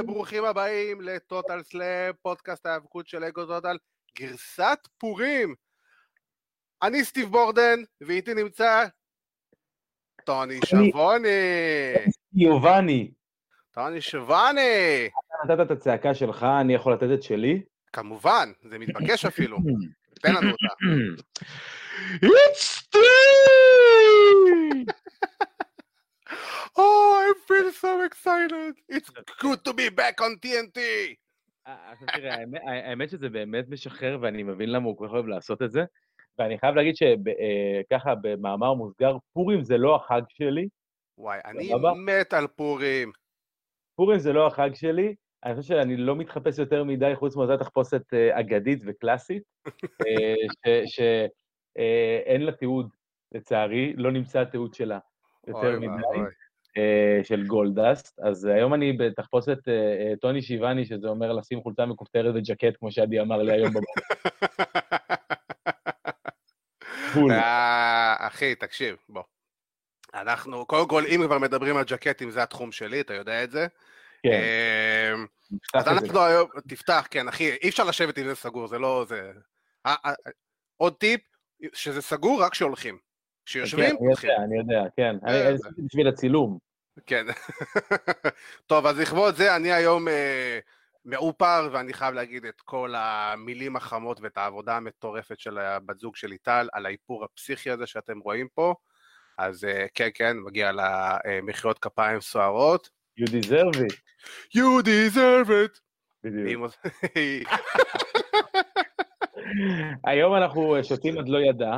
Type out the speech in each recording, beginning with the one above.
וברוכים הבאים לטוטל סלאם, פודקאסט ההיאבקות של אגו טוטל, גרסת פורים. אני סטיב בורדן, ואיתי נמצא טוני שבוני. יובני. טוני שבוני. אתה נתת את הצעקה שלך, אני יכול לתת את שלי? כמובן, זה מתבקש אפילו. תן לנו אותה. It's Steve! Oh, I feel so excited. It's good to be back on TNT. אה, עכשיו תראה, האמת- שזה באמת משחרר, ואני מבין למה הוא כל כך אוהב לעשות את זה. ואני חייב להגיד שככה, במאמר מוסגר, פורים זה לא החג שלי. וואי, אני? מת על פורים. פורים זה לא החג שלי. אני חושב שאני לא מתחפש יותר מדי חוץ מאותה תחפושת אה, אגדית וקלאסית, שאין לה תיעוד, לצערי, לא נמצא התיעוד שלה יותר אוי מדי. אה, של גולדסט, אז היום אני בתחפושת אה, אה, טוני שיבני, שזה אומר לשים חולצה מכופתרת וג'קט, כמו שעדי אמר לי היום בבוקר. אחי, תקשיב, בוא. אנחנו, קודם כל, אם כבר מדברים על ג'קטים, זה התחום שלי, אתה יודע את זה. כן, אמ, אז. אנחנו היום, תפתח, כן, אחי, אי אפשר לשבת עם זה סגור, זה לא, עוד טיפ, שזה סגור רק כשהולכים. כשיושבים, כן, אני. יודע, אני יודע, כן. אני אה, אני. עשיתי בשביל הצילום. כן. טוב, אז לכבוד זה אני היום אה, מאופר, ואני חייב להגיד את כל המילים החמות ואת העבודה המטורפת של הבת זוג שלי טל, על האיפור הפסיכי הזה שאתם רואים פה. אז אה, כן, כן, מגיע למחיאות כפיים סוערות. You deserve it. You deserve it. בדיוק. היום אנחנו אה, שותים עד לא ידע.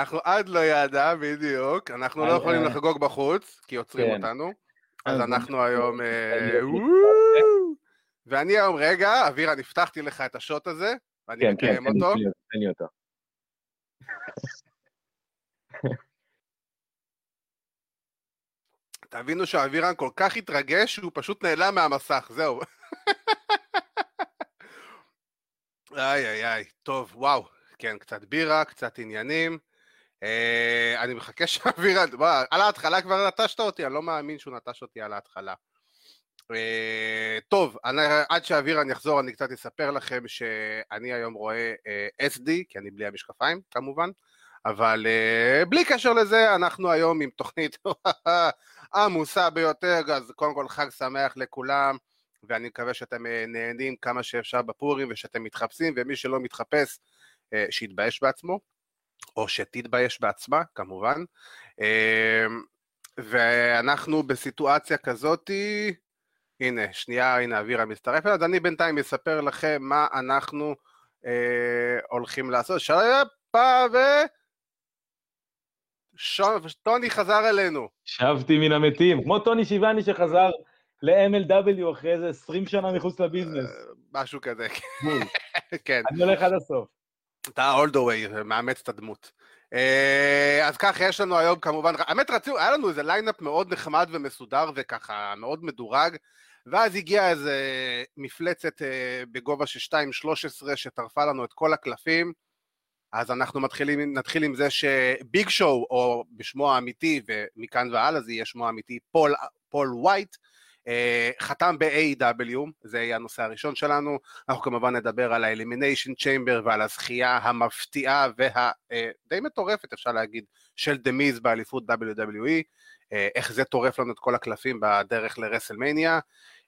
אנחנו עד לא ידע, בדיוק. אנחנו לא אה, יכולים אה. לחגוג בחוץ, כי עוצרים כן. אותנו. אז אז אנחנו היום... אה. ואני היום, רגע, אבירה, הבטחתי לך את השוט הזה, ואני כן, כן, מקיים אותו. תן לי אותו. תבינו שאבירן כל כך התרגש שהוא פשוט נעלם מהמסך, זהו. איי איי איי, טוב, וואו, כן, קצת בירה, קצת עניינים. אה, אני מחכה וואו, על ההתחלה כבר נטשת אותי, אני לא מאמין שהוא נטש אותי על ההתחלה. אה, טוב, אני, עד שאבירן יחזור אני קצת אספר לכם שאני היום רואה אה, SD, כי אני בלי המשקפיים כמובן, אבל אה, בלי קשר לזה, אנחנו היום עם תוכנית עמוסה ביותר, אז קודם כל חג שמח לכולם, ואני מקווה שאתם נהנים כמה שאפשר בפורים ושאתם מתחפשים, ומי שלא מתחפש, אה, שיתבייש בעצמו, או שתתבייש בעצמה, כמובן. אה, ואנחנו בסיטואציה כזאתי, הנה, שנייה, הנה אבירה מצטרפת, אז אני בינתיים אספר לכם מה אנחנו אה, הולכים לעשות. שפה ו... שון, טוני חזר אלינו. שבתי מן המתים, כמו טוני שיאבוני שחזר ל-MLW אחרי איזה 20 שנה מחוץ לביזנס. אה, משהו כזה, בול. כן. אני הולך עד הסוף. all the way, מאמץ את הדמות. אה, אז ככה, יש לנו היום כמובן, האמת רצינו, היה לנו איזה lineup מאוד נחמד ומסודר וככה מאוד מדורג, ואז הגיעה איזה מפלצת אה, בגובה של 2.13 שטרפה לנו את כל הקלפים, אז אנחנו מתחילים, נתחיל עם זה שביג שואו, או בשמו האמיתי, ומכאן והלאה זה יהיה שמו האמיתי, פול, פול וייט, אה, חתם ב-AEW, זה יהיה הנושא הראשון שלנו, אנחנו כמובן נדבר על ה-Elimination Chamber ועל הזכייה המפתיעה והדי מטורפת, אפשר להגיד, של דה מיז באליפות WWE, אה, איך זה טורף לנו את כל הקלפים בדרך לרסלמניה.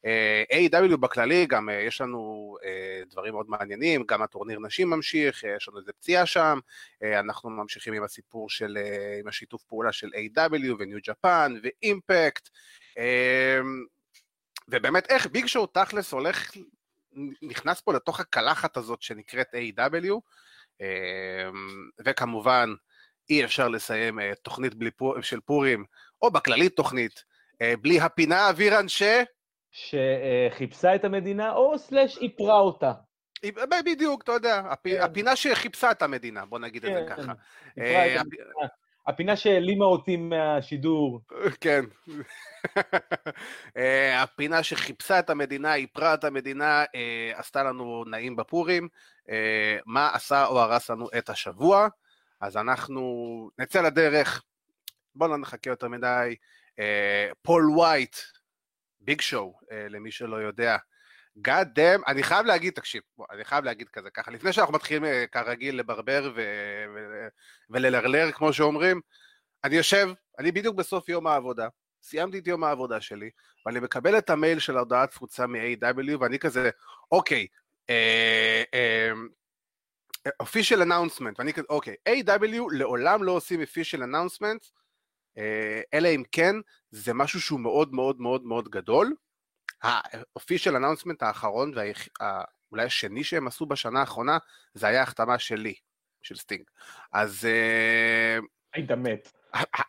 אה, A.W. בכללי, גם אה, יש לנו אה, דברים מאוד מעניינים, גם הטורניר נשים ממשיך, אה, יש לנו איזה פציעה שם, אה, אנחנו ממשיכים עם הסיפור של, אה, עם השיתוף פעולה של A.W. וניו ג'פן ואימפקט, אה, ובאמת איך ביג שואו תכלס הולך, נכנס פה לתוך הקלחת הזאת שנקראת A.W. אה, וכמובן אי אפשר לסיים אה, תוכנית בלי פור, של פורים, או בכללי תוכנית, אה, בלי הפינה אווירן ש... שחיפשה את המדינה, או סלאש איפרה אותה. בדיוק, אתה יודע. כן. הפינה שחיפשה את המדינה, בוא נגיד את זה כן, ככה. הפינה שהעלימה אותי מהשידור. כן. אה, הפינה שחיפשה את המדינה, איפרה את המדינה, אה, עשתה לנו נעים בפורים. אה, מה עשה או הרס לנו את השבוע? אז אנחנו נצא לדרך, בואו לא נחכה יותר מדי. פול וייט, ביג שואו, למי שלא יודע. God damn, אני חייב להגיד, תקשיב, בוא, אני חייב להגיד כזה ככה, לפני שאנחנו מתחילים אה, כרגיל לברבר ו- ו- וללרלר, כמו שאומרים, אני יושב, אני בדיוק בסוף יום העבודה, סיימתי את יום העבודה שלי, ואני מקבל את המייל של הודעת תפוצה מ-AEW, ואני כזה, אוקיי, official announcement, ואני כזה, אוקיי, AEW לעולם לא עושים official announcement, אה, אלא אם כן זה משהו שהוא מאוד מאוד מאוד מאוד גדול. ה-official announcement האחרון, ואולי השני שהם עשו בשנה האחרונה, זה היה החתמה שלי, של סטינג. אז... אה, היית מת.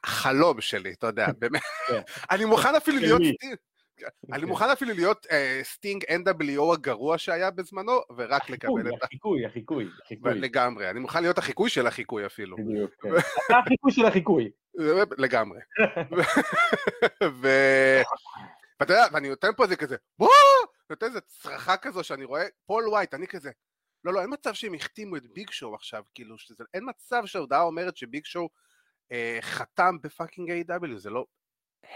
החלום שלי, אתה יודע, באמת. כן. אני מוכן אפילו להיות סטינג. אני מוכן אפילו להיות סטינג NWO הגרוע שהיה בזמנו, ורק לקבל את ה... החיקוי, החיקוי, החיקוי. לגמרי, אני מוכן להיות החיקוי של החיקוי אפילו. בדיוק, כן. החיקוי של החיקוי. לגמרי. ואתה יודע, ואני נותן פה איזה כזה, בואו! נותן איזה צרחה כזו שאני רואה, פול ווייט, אני כזה, לא, לא, אין מצב שהם החתימו את ביג שואו עכשיו, כאילו, שזה, אין מצב שההודעה אומרת שביג שואו אה, חתם בפאקינג A.W, זה לא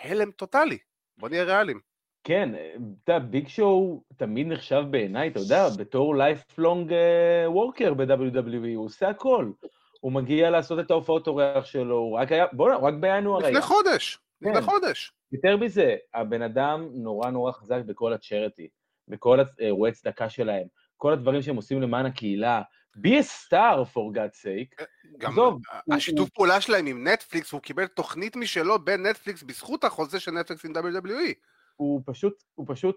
הלם טוטאלי, בוא נהיה ריאליים. כן, אתה יודע, ביג שואו תמיד נחשב בעיניי, אתה יודע, בתור lifelong worker ב-WWE, הוא עושה הכל. הוא מגיע לעשות את ההופעות אורח שלו, הוא רק היה, בוא'נה, רק בינואר היה. לפני חודש, לפני כן. חודש. יותר מזה, הבן אדם נורא נורא חזק בכל ה charity, בכל אירועי צדקה שלהם, כל הדברים שהם עושים למען הקהילה. be a star for God's sake. גם עזוב, השיתוף הוא... פעולה שלהם עם נטפליקס, הוא קיבל תוכנית משלו בנטפליקס בזכות החוזה של נטפליקס עם WWE. הוא פשוט, הוא פשוט,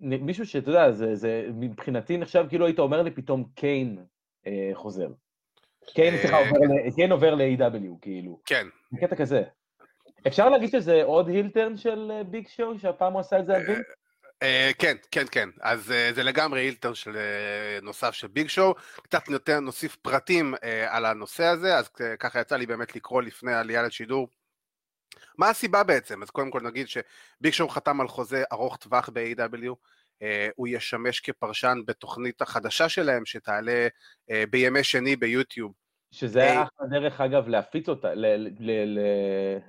מישהו שאתה יודע, זה, זה מבחינתי נחשב כאילו היית אומר לי פתאום קיין אה, חוזר. קיין, סליחה, אה, קיין עובר ל-AW, כאילו. כן. קטע כזה. אפשר להגיד שזה עוד הילטרן של ביג אה, שואו, שהפעם הוא עשה את זה על וינס? אה, כן, כן, כן. אז זה לגמרי הילטרן נוסף של ביג שואו. קצת יותר נוסיף פרטים על הנושא הזה, אז ככה יצא לי באמת לקרוא לפני העלייה לשידור. מה הסיבה בעצם? אז קודם כל נגיד שביג שואו חתם על חוזה ארוך טווח ב-AW, הוא ישמש כפרשן בתוכנית החדשה שלהם שתעלה בימי שני ביוטיוב שזה היה אחלה דרך אגב להפיץ אותה,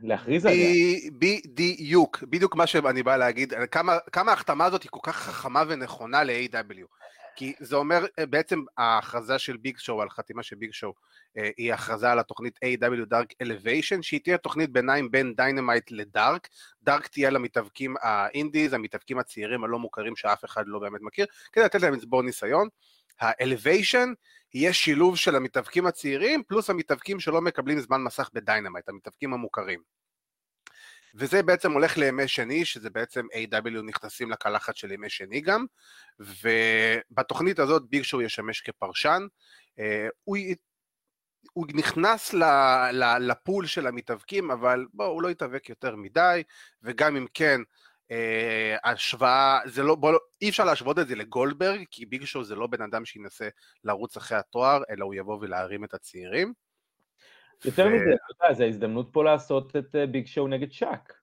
להכריז עליה. בדיוק, בדיוק מה שאני בא להגיד, כמה ההחתמה הזאת היא כל כך חכמה ונכונה ל-AEW. כי זה אומר אה, בעצם ההכרזה של ביג שואו על חתימה של ביג שואו אה, היא הכרזה על התוכנית AEW Dark Elevation שהיא תהיה תוכנית ביניים בין Dynamite ל Dark, Dark תהיה למתאבקים ה indies, המתאבקים הצעירים הלא מוכרים שאף אחד לא באמת מכיר, כדי לתת להם לצבור ניסיון. ה-Elevation יהיה שילוב של המתאבקים הצעירים פלוס המתאבקים שלא מקבלים זמן מסך ב Dynamite, המתאבקים המוכרים. וזה בעצם הולך לימי שני, שזה בעצם A.W. נכנסים לקלחת של ימי שני גם, ובתוכנית הזאת ביג שואו ישמש כפרשן. אה, הוא, הוא נכנס ל, ל, לפול של המתאבקים, אבל בואו, הוא לא יתאבק יותר מדי, וגם אם כן, אה, השוואה, זה לא, בוא, אי אפשר להשוות את זה לגולדברג, כי ביג שואו זה לא בן אדם שינסה לרוץ אחרי התואר, אלא הוא יבוא ולהרים את הצעירים. יותר ו... מזה, אתה יודע, זו ההזדמנות פה לעשות את אה, ביג שואו נגד שאק.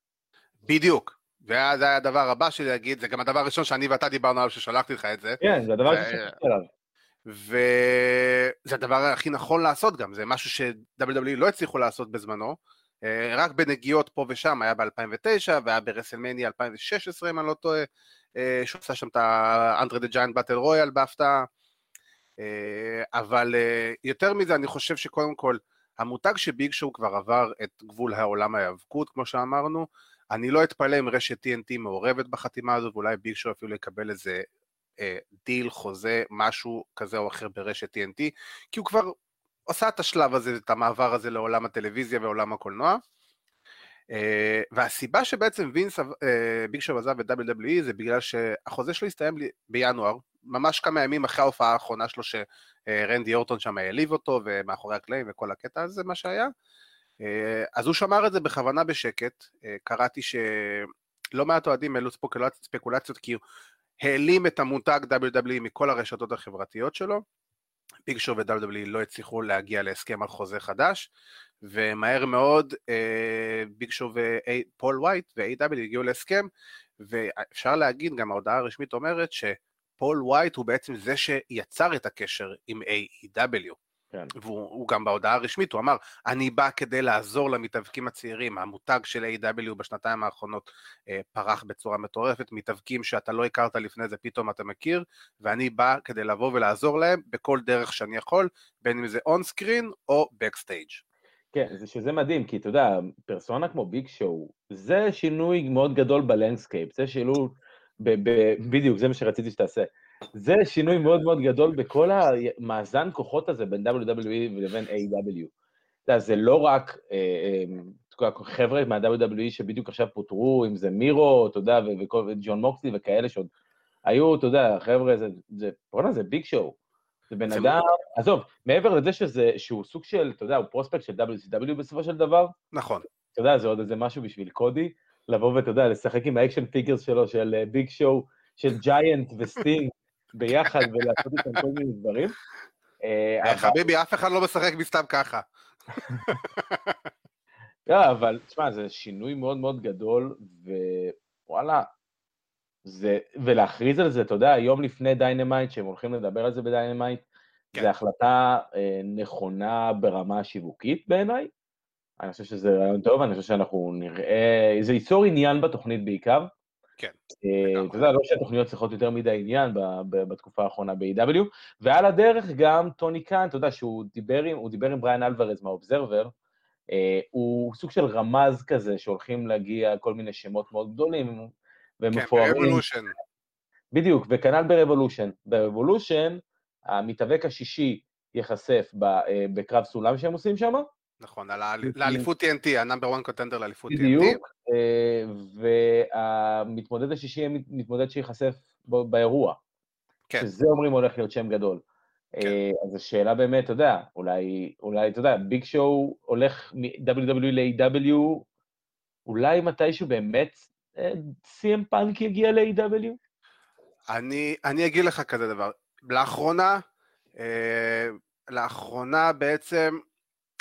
בדיוק. וזה היה הדבר הבא שלי להגיד, זה גם הדבר הראשון שאני ואתה דיברנו עליו כששלחתי לך את זה. כן, זה הדבר הראשון ששלחתי עליו. וזה הדבר הכי נכון לעשות גם, זה משהו ש-WWE לא הצליחו לעשות בזמנו, אה, רק בנגיעות פה ושם, היה ב-2009 והיה ברסלמניה 2016 אם אני לא טועה, אה, שהוא עשה שם את האנדרה דה ג'יינט באטל רויאל בהפתעה, אבל יותר מזה אני חושב שקודם כל המותג שביג שואו כבר עבר את גבול העולם ההיאבקות, כמו שאמרנו, אני לא אתפלא אם רשת TNT מעורבת בחתימה הזו, ואולי ביג שואו אפילו יקבל איזה אה, דיל, חוזה, משהו כזה או אחר ברשת TNT, כי הוא כבר עשה את השלב הזה, את המעבר הזה לעולם הטלוויזיה ועולם הקולנוע. אה, והסיבה שבעצם וינס, ביג שואו עזב את WWE זה בגלל שהחוזה שלו הסתיים בינואר, ממש כמה ימים אחרי ההופעה האחרונה שלו שרנדי אורטון שם העליב אותו ומאחורי הקלעים וכל הקטע הזה מה שהיה. אה, אז הוא שמר את זה בכוונה בשקט, אה, קראתי שלא מעט אוהדים העלו ספקולציות כי הוא העלים את המותג WWE מכל הרשתות החברתיות שלו. ביג שואו ו-WWE לא הצליחו להגיע להסכם על חוזה חדש, ומהר מאוד ביג שואו ופול ווייט ו-AW הגיעו להסכם, ואפשר להגיד, גם ההודעה הרשמית אומרת, ש... פול ווייט הוא בעצם זה שיצר את הקשר עם AEW. כן. והוא גם בהודעה הרשמית, הוא אמר, אני בא כדי לעזור למתאבקים הצעירים, המותג של AEW בשנתיים האחרונות אה, פרח בצורה מטורפת, מתאבקים שאתה לא הכרת לפני זה, פתאום אתה מכיר, ואני בא כדי לבוא ולעזור להם בכל דרך שאני יכול, בין אם זה on screen או backstage. כן, זה שזה מדהים, כי אתה יודע, פרסונה כמו ביג שואו, זה שינוי מאוד גדול ב landscape, זה שינוי, בדיוק, זה מה שרציתי שתעשה. זה שינוי מאוד מאוד גדול בכל המאזן כוחות הזה בין WWE ולבין AEW אתה יודע, זה לא רק אה, אה, חבר'ה מה-WWE שבדיוק עכשיו פוטרו, אם זה מירו, אתה יודע, וג'ון מוקסלי וכאלה שעוד היו, אתה יודע, חבר'ה, זה, זה, בוא'נה, זה ביג שואו. זה בן אדם, עזוב, מעבר לזה שזה, שהוא סוג של, אתה יודע, הוא prospect של WCW בסופו של דבר. נכון. אתה יודע, זה עוד איזה משהו בשביל קודי, לבוא ואתה יודע, לשחק עם ה action figures שלו, של ביג שואו, של ג'יינט וסטינג, ביחד ולעשות איתם כל מיני דברים. אה, חביבי, אף אחד לא משחק מסתם ככה. לא, אבל תשמע, זה שינוי מאוד מאוד גדול, ווואלה, זה, ולהכריז על זה, אתה יודע, יום לפני Dynamite, שהם הולכים לדבר על זה ב Dynamite, כן. זו החלטה אה, נכונה ברמה השיווקית בעיניי. אני חושב שזה רעיון טוב, אני חושב שאנחנו נראה, זה ייצור עניין בתוכנית בעיקר. כן. אה, אתה יודע, לא שהתוכניות צריכות יותר מדי עניין בתקופה האחרונה ב-AEW, ועל הדרך גם טוני קאן, אתה יודע, שהוא דיבר עם, דיבר עם בריאן אלוורז מה Observer, אה, הוא סוג של רמז כזה שהולכים להגיע כל מיני שמות מאוד גדולים ומפוארים. כן, ב Revolution. בדיוק, וכנ"ל ב-Revolution. ב-Revolution, המתאבק השישי ייחשף אה, בקרב סולם שהם עושים שם, נכון, לאליפות TNT, ה-number 1 contender לאליפות TNT. בדיוק, אה, והמתמודד השישי יהיה מתמודד שייחשף באירוע. כן. שזה אומרים הולך להיות שם גדול. כן. אה, אז השאלה באמת, אתה יודע, אולי, אולי, אתה יודע, ביג שואו הולך מ-WW ל-AW, אולי מתישהו באמת אה, CM פאנק יגיע ל-AW? אני, אני אגיד לך כזה דבר, לאחרונה, אה, לאחרונה בעצם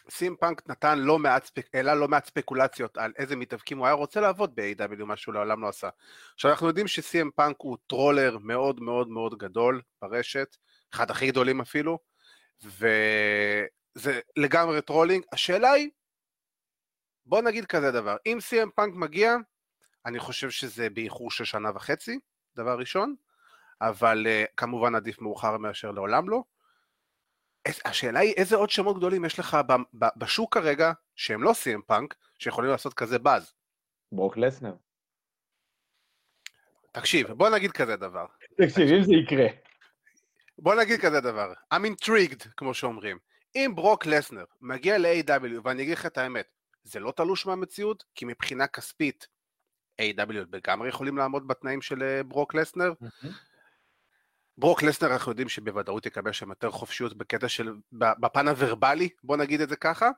CM פאנק נתן לא מעט, העלה לא מעט ספקולציות על איזה מתאבקים הוא היה רוצה לעבוד ב-AW, מה שהוא לעולם לא עשה. עכשיו אנחנו יודעים ש-CM פאנק הוא troller מאוד מאוד מאוד גדול ברשת, אחד הכי גדולים אפילו, וזה לגמרי trolling. השאלה היא, בוא נגיד כזה דבר, אם סים פאנק מגיע, אני חושב שזה באיחור של שנה וחצי, דבר ראשון, אבל uh, כמובן עדיף מאוחר מאשר לעולם לא. השאלה היא איזה עוד שמות גדולים יש לך בשוק כרגע, שהם לא סי.אם פאנק, שיכולים לעשות כזה באז. ברוק לסנר. תקשיב, בוא נגיד כזה דבר. תקשיב, אם זה יקרה. בוא נגיד כזה דבר, I'm intrigued, כמו שאומרים. אם ברוק לסנר מגיע ל-AW, ואני אגיד לך את האמת, זה לא תלוש מהמציאות, כי מבחינה כספית, A.W. לגמרי יכולים לעמוד בתנאים של אה, ברוק לסנר, mm-hmm. ברוק לסנר אנחנו יודעים שבוודאות יקבל שם יותר חופשיות בקטע של, בפן הוורבלי, בוא נגיד את זה ככה.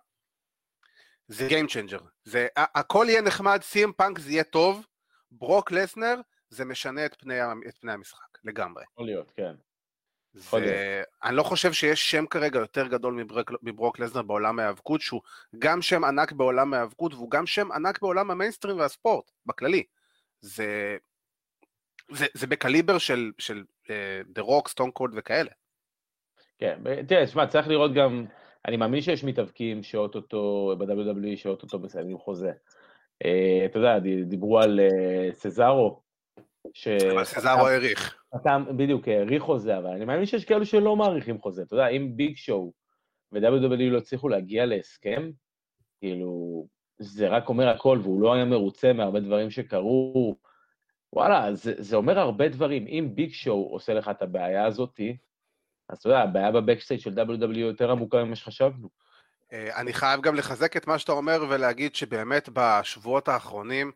זה Game Changer. זה, הכל יהיה נחמד, סי.אם פאנק זה יהיה טוב, ברוק לסנר זה משנה את פני, את פני המשחק, לגמרי. יכול להיות, כן. זה, אני לא חושב שיש שם כרגע יותר גדול מברוק, מברוק לסנר בעולם ההיאבקות, שהוא גם שם ענק בעולם ההיאבקות, והוא גם שם ענק בעולם המיינסטרים והספורט, בכללי. זה, זה, זה בקליבר של, של דה רוק, סטון קולד וכאלה. כן, תראה, שמע, צריך לראות גם, אני מאמין שיש מתאבקים שאו-טו-טו, ב-WWE שאו-טו-טו מסיימים חוזה. אה, אתה יודע, דיברו על אה, סזארו. ש... אבל סזארו העריך. אתה בדיוק העריך חוזה, אבל אני מאמין שיש כאלו שלא מעריכים חוזה. אתה יודע, אם ביג שואו ו-WWE לא הצליחו להגיע להסכם, כאילו, זה רק אומר הכל, והוא לא היה מרוצה מהרבה דברים שקרו, וואלה, זה, זה אומר הרבה דברים. אם ביג שואו עושה לך את הבעיה הזאתי, אז אתה יודע, הבעיה בבקסטייט של WW יותר עמוקה ממה שחשבנו. אה, אני חייב גם לחזק את מה שאתה אומר ולהגיד שבאמת בשבועות האחרונים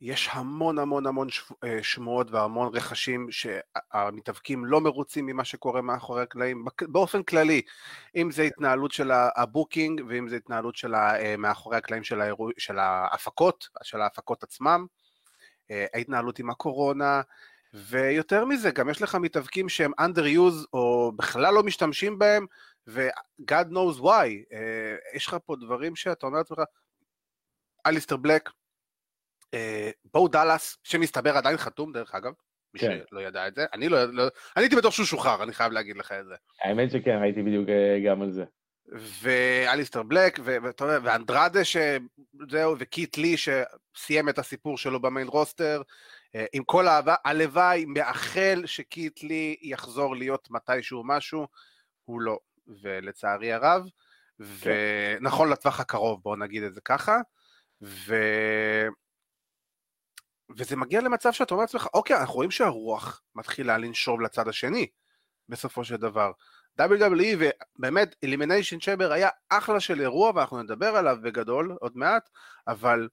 יש המון המון המון אה, שמועות והמון רכשים שהמתאבקים לא מרוצים ממה שקורה מאחורי הקלעים, באופן כללי, אם זה התנהלות של הבוקינג ואם זה התנהלות של אה, מאחורי הקלעים של, האירוע, של ההפקות, של ההפקות עצמם. אה, ההתנהלות עם הקורונה, ויותר מזה, גם יש לך מתאבקים שהם underused או בכלל לא משתמשים בהם, ו-God knows why. אה, יש לך פה דברים שאתה אומר לעצמך, אליסטר בלק, בו דאלאס, שמסתבר עדיין חתום דרך אגב, מי כן. שלא ידע את זה. אני לא, לא, אני הייתי בטוח שהוא שוחרר, אני חייב להגיד לך את זה. האמת שכן, ראיתי בדיוק אה, גם על זה. ואליסטר בלק, ואנדרדה שזהו, וקיט לי שסיים את הסיפור שלו ב-main roster, אה, עם כל האהבה, הלוואי, מאחל שקיט לי יחזור להיות מתישהו משהו, הוא לא, ולצערי הרב, ונכון לטווח הקרוב, בואו נגיד את זה ככה, ו... וזה מגיע למצב שאתה אומר לעצמך, אוקיי, אנחנו רואים שהרוח מתחילה לנשוב לצד השני, בסופו של דבר. WWE ובאמת אלימיניישן צ'מבר היה אחלה של אירוע ואנחנו נדבר עליו בגדול עוד מעט, אבל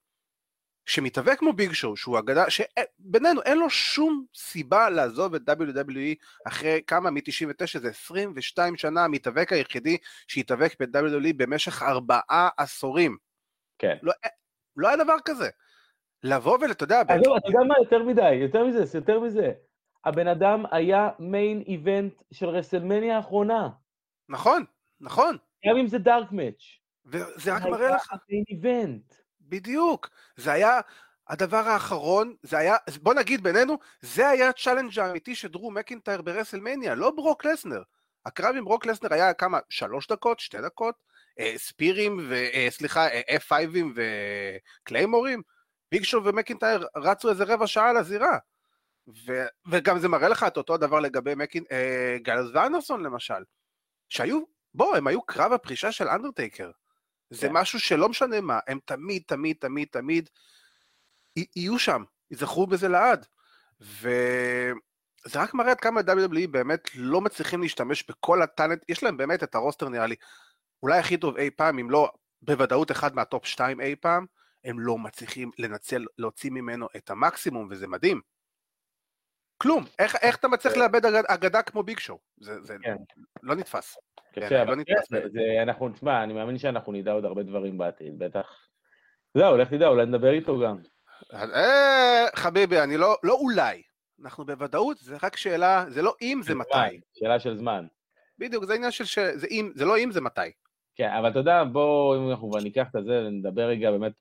שמתאבק כמו ביג שואו שהוא אגדה שבינינו אין לו שום סיבה לעזוב את WWE אחרי כמה מ-99 זה 22 שנה המתאבק היחידי שהתאבק ב-WWE במשך ארבעה עשורים. כן. לא, לא היה דבר כזה. לבוא ואתה יודע... עזוב, אתה יודע מה? יותר מדי, יותר מזה, יותר מזה. הבן אדם היה מיין איבנט של רסלמניה האחרונה. נכון, נכון. גם אם זה דארק מאץ'. וזה רק מראה לך... היה מיין איבנט. בדיוק. זה היה הדבר האחרון, זה היה, בוא נגיד בינינו, זה היה ה-challenge האמיתי של דרו מקינטייר ברסלמניה, לא ברוק לסנר. הקרב עם ברוק לסנר היה כמה? שלוש דקות? שתי דקות? אה, ספירים, ו, אה, סליחה, F5ים ו-Claymoreים? ביג ומקינטייר רצו איזה רבע שעה לזירה. ו, וגם זה מראה לך את אותו דבר לגבי מקין, אה, גאלוס ואנדרסון למשל, שהיו, בוא, הם היו קרב הפרישה של אנדרטייקר. זה כן. משהו שלא משנה מה, הם תמיד, תמיד, תמיד, תמיד יהיו שם, ייזכרו בזה לעד. וזה רק מראה עד כמה WWE באמת לא מצליחים להשתמש בכל ה-talent, יש להם באמת את ה-roster נראה לי, אולי הכי טוב אי פעם, אם לא בוודאות אחד מה-top 2 אי פעם, הם לא מצליחים לנצל, להוציא ממנו את המקסימום, וזה מדהים. כלום, איך, איך אתה מצליח לאבד אגד, אגדה כמו ביג שואו? זה, זה כן. לא נתפס. קשה, כן, אבל לא כן, נתפס זה-. זה- אנחנו, תשמע, אני מאמין שאנחנו נדע עוד הרבה דברים בעתיד, בטח. זהו, לך תדע, אולי נדבר איתו גם. אה, חביבי, אני לא, לא אולי, אנחנו בוודאות, זה רק שאלה, זה לא אם, זה מתי. שאלה של זמן. בדיוק, זה עניין של, ש... זה, אם, זה לא אם, זה מתי. כן, אבל אתה יודע, בוא, אם אנחנו כבר ניקח את זה, נדבר רגע באמת,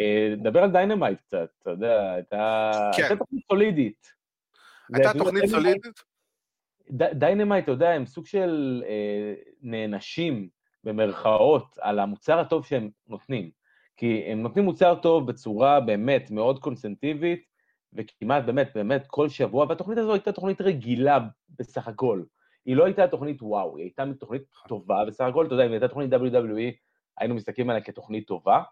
אה, נדבר על Dynamite קצת, אתה יודע, הייתה כן. הייתה תוכנית סולידית. הייתה תוכנית סולידית? Dynamite, אתה יודע, הם סוג של אה, נענשים, במרכאות, על המוצר הטוב שהם נותנים. כי הם נותנים מוצר טוב בצורה באמת מאוד קונסנטיבית, וכמעט באמת, באמת כל שבוע, והתוכנית הזו הייתה תוכנית רגילה בסך הכל. היא לא הייתה תוכנית וואו, היא הייתה תוכנית טובה בסך הכל, אתה יודע, אם הייתה תוכנית WWE, היינו מסתכלים עליה כתוכנית טובה,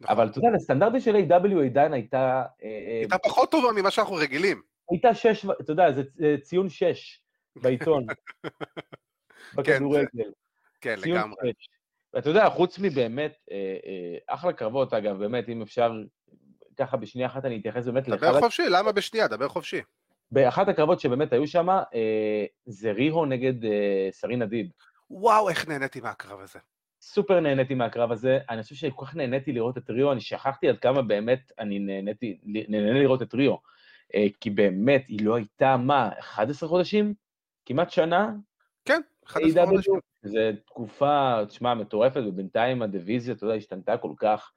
נכון. אבל אתה יודע, לסטנדרטים של A.W. עדיין הייתה... אה, אה, הייתה פחות טובה ממה שאנחנו רגילים. הייתה שש, אתה יודע, זה זה ציון שש בעיתון, בכדורגל. כן, לגמרי. שש. ואתה יודע, חוץ מבאמת, אה, אה, אחלה קרבות, אגב, באמת, אם אפשר, ככה בשנייה אחת אני אתייחס באמת לאחד דבר חופשי, למה בשנייה? דבר חופשי. באחת הקרבות שבאמת היו שם, אה, זה ריהו נגד אה, סרינה דיב. וואו, איך נהניתי מהקרב הזה. סופר נהניתי מהקרב הזה, אני חושב שכל כך נהניתי לראות את ריו, אני שכחתי עד כמה באמת אני נהניתי, נהנה לראות את ריו, אה, כי באמת, היא לא הייתה, מה, 11 חודשים? כמעט שנה? כן, 11 AW, חודשים. זו תקופה, תשמע, מטורפת, ובינתיים הדיוויזיה, אתה יודע, השתנתה כל כך,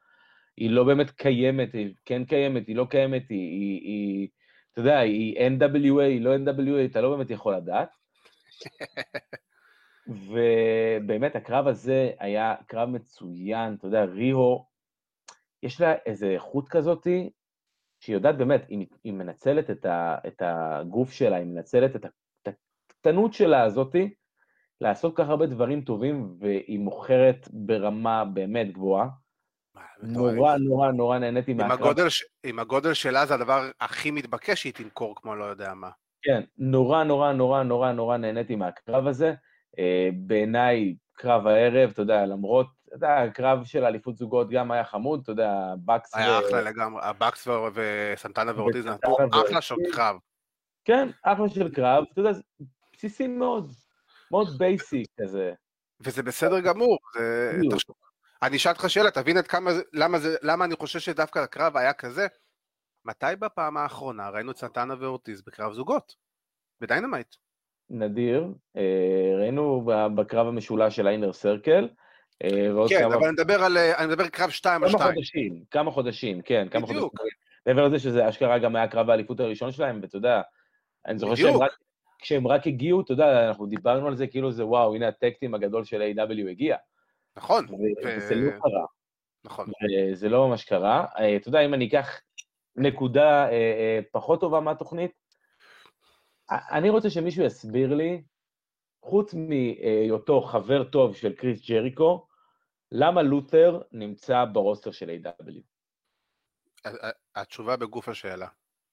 היא לא באמת קיימת, היא כן קיימת, היא לא קיימת, היא, היא, היא אתה יודע, היא NWA, היא לא NWA, אתה לא באמת יכול לדעת. ובאמת, הקרב הזה היה קרב מצוין, אתה יודע, ריהו, יש לה איזו איכות כזאתי, שהיא יודעת באמת, היא, היא מנצלת את, ה, את הגוף שלה, היא מנצלת את, ה, את הקטנות שלה הזאתי, לעשות כך הרבה דברים טובים, והיא מוכרת ברמה באמת גבוהה. נורא נורא נורא נהניתי מהקרב. עם הגודל שלה זה הדבר הכי מתבקש שהיא תמכור כמו לא יודע מה. כן, נורא נורא נורא נורא נורא נהניתי מהקרב הזה. אה, בעיניי, קרב הערב, אתה יודע, למרות, אתה יודע, הקרב של אליפות זוגות גם היה חמוד, אתה יודע, Bucks... היה ו- אחלה לגמרי, ה-Bucks ו- וסנטנה ואורטיז נתנו אחלה של. קרב. כן, אחלה של קרב, אתה יודע, בסיסי מאוד, מאוד basic כזה. וזה בסדר גמור. זה-. תחשוב, אני אשאל אותך שאלה, תבין עד כמה, למה, זה, למה אני חושב שדווקא הקרב היה כזה. מתי בפעם האחרונה ראינו את סנטנה ואורטיז בקרב זוגות? ב-Dynamite. נדיר, אה, ראינו בקרב המשולש של ה-Inner Circle, אה, כן, כמה אבל אני מדבר על, אה, אני מדבר קרב 2 על כמה 2. חודשים, כמה חודשים, כן, כמה בדיוק. חודשים. מעבר לזה שזה אשכרה גם היה קרב האליפות הראשון שלהם, ואתה יודע, אני זוכר שהם. רק, כשהם רק הגיעו, אתה יודע, אנחנו דיברנו על זה כאילו זה וואו, הנה הטקטים הגדול של A.W. הגיע. נכון, וזה לא קרה. נכון. זה לא ממש קרה. אה, אתה יודע, אם אני אקח נקודה אה, אה, פחות טובה מהתוכנית, אני רוצה שמישהו יסביר לי, חוץ מהיותו חבר טוב של קריס ג'ריקו, למה לותר נמצא ברוסטר של A.W. התשובה בגוף השאלה.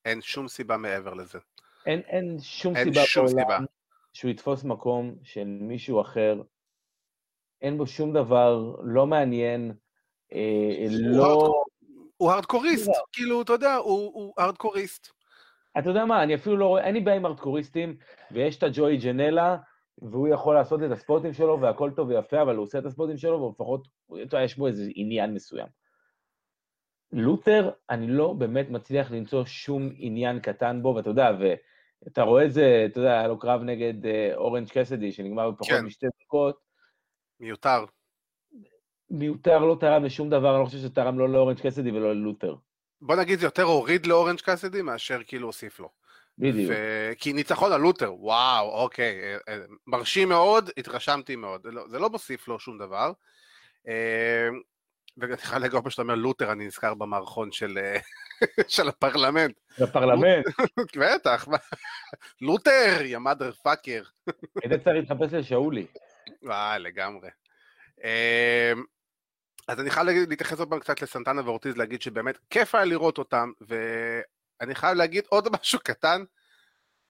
אין שום סיבה מעבר לזה. אין, אין שום אין סיבה שום בעולם סיבה. שהוא יתפוס מקום של מישהו אחר. אין בו שום דבר לא מעניין, אה, לא... הוא הארדקוריסט, לא. כאילו, אתה יודע, הוא הוא הארדקוריסט. אתה יודע מה, אני אפילו לא רואה, אין לי בעיה עם ארטקוריסטים, ויש את הג'וי ג'נלה, והוא יכול לעשות את הספוטים שלו, והכל טוב ויפה, אבל הוא עושה את הספוטים שלו, ולפחות, אתה יש בו איזה עניין מסוים. לותר, אני לא באמת מצליח למצוא שום עניין קטן בו, ואתה יודע, ואתה רואה את זה, אתה יודע, היה לו קרב נגד אה, אורנג' קסדי, שנגמר בפחות כן. משתי דקות, מיותר. מיותר לא תרם לשום דבר, אני לא חושב שתרם לא לאורנג' קסדי ולא ללותר. בוא נגיד זה יותר הוריד לאורנג' קאסדי מאשר כאילו הוסיף לו. בדיוק. ו... כי ניצחון על לותר, וואו, אוקיי, אה, אה, מרשים מאוד, התרשמתי מאוד. זה לא, זה לא מוסיף לו שום דבר. ואני חייב להגיד, פעם שאתה אומר לותר, אני נזכר במערכון של, אה, של הפרלמנט. בפרלמנט, בטח? לותר, יא מאדר פאקר. היית צריך להתחפש לשאולי. אה, לגמרי. אז אני חייב להתייחס עוד פעם קצת לסנטנה ואורטיז, להגיד שבאמת כיף היה לראות אותם, ואני חייב להגיד עוד משהו קטן.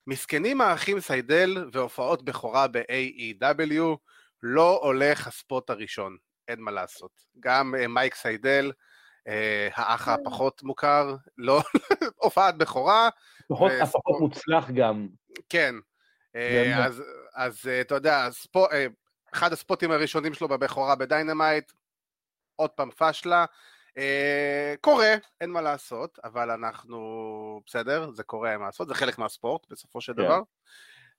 מסכנים האחים סיידל והופעות בכורה ב-AEW, לא הולך ה-spot הראשון, אין מה לעשות. גם אה, מייק סיידל, אה, האח הפחות מוכר, לא, הופעת בכורה. הפחות מוצלח גם. כן. אה. אז, אז אתה יודע, spo, אחד ה-spotים הראשונים שלו בבכורה ב-Dynamite, עוד פעם פשלה. קורה, אין מה לעשות, אבל אנחנו, בסדר, זה קורה, מה לעשות, זה חלק מהספורט בסופו של כן. דבר.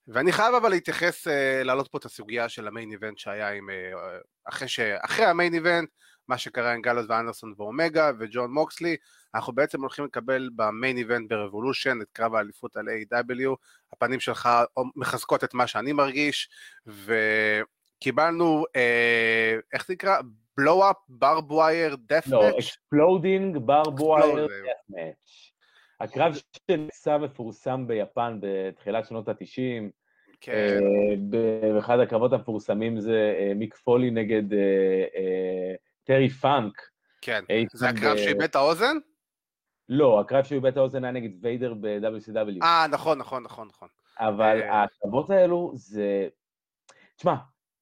ואני חייב אבל להתייחס, אה, להעלות פה את הסוגיה של ה-main event שהיה עם, אה, אחרי, ש... אחרי ה-main event, מה שקרה עם גאלוס ואנדרסון ואומגה וג'ון מוקסלי, אנחנו בעצם הולכים לקבל ב-main event ב-Revolution את קרב האליפות על A.W. הפנים שלך מחזקות את מה שאני מרגיש, וקיבלנו, אה, איך זה נקרא? blow-up, barb wire, death לא, match? Exploding barbed wire death match. הקרב שנעשה מפורסם ביפן בתחילת שנות ה-90, כן, באחד הקרבות המפורסמים זה אה, מיק פולי נגד אה, אה, טרי פאנק. כן. זה הקרב שאיבד את האוזן? לא, הקרב שהוא איבד את האוזן היה נגד ויידר ב-WCW. אה, נכון, נכון, נכון, נכון. אבל אה. הקרבות האלו זה... תשמע,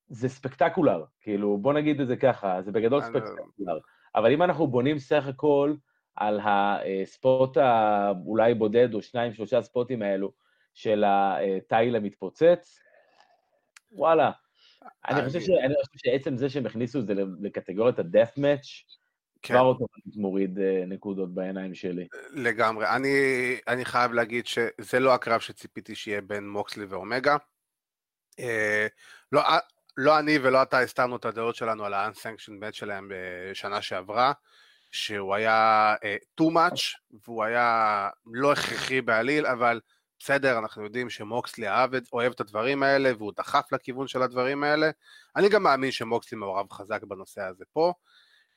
זה ספקטקולר, כאילו, בוא נגיד את זה ככה, זה בגדול ספקטקולר. אבל אם אנחנו בונים סך הכל על הספוט האולי בודד או שניים, שלושה ספוטים האלו של התיל המתפוצץ, וואלה. אני חושב, אני- ש... אני חושב שעצם זה שהם הכניסו את זה לקטגוריית ה-death match, כן. כבר אוטומטית מוריד אה, נקודות בעיניים שלי. לגמרי. אני, אני חייב להגיד שזה לא הקרב שציפיתי שיהיה בין מוקסלי ואומגה. אה, לא, אה, לא אני ולא אתה הסתרנו את הדעות שלנו על ה-unsanctioned match שלהם בשנה שעברה, שהוא היה אה, too much, והוא היה לא הכרחי בעליל, אבל בסדר, אנחנו יודעים שמוקסלי אהב, אוהב את הדברים האלה, והוא דחף לכיוון של הדברים האלה. אני גם מאמין שמוקסלי מעורב חזק בנושא הזה פה.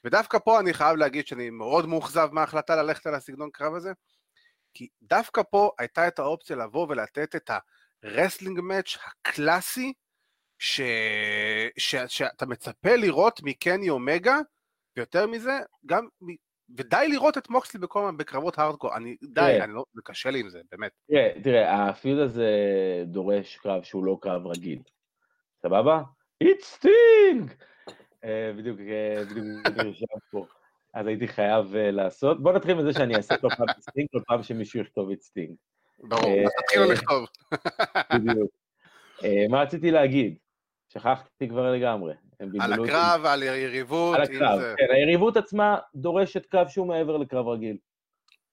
ודווקא פה אני חייב להגיד שאני מאוד מאוכזב מההחלטה ללכת על הסגנון קרב הזה, כי דווקא פה הייתה את האופציה לבוא ולתת את ה-wrestling match הקלאסי, ש... ש... שאתה מצפה לראות מקני אומגה, ויותר מזה, גם, ודי לראות את מוקסלי בכל בקרבות הארדקור, אני, די. אני לא, זה קשה לי עם זה, באמת. תראה, תראה, ה-feud הזה דורש קרב שהוא לא קרב רגיל. סבבה? It's sting! אה, בדיוק, אה, בדיוק, בדיוק פה. אז הייתי חייב אה, לעשות. בוא נתחיל מזה שאני אעשה כל פעם את סטינג, כל פעם שמישהו יכתוב את סטינג. ברור, אז תתחילו לכתוב. בדיוק. מה רציתי להגיד? שכחתי כבר לגמרי. הם על. הקרב, על יריבות, על הקרב, זה... כן, היריבות עצמה דורשת קרב שהוא מעבר לקרב רגיל.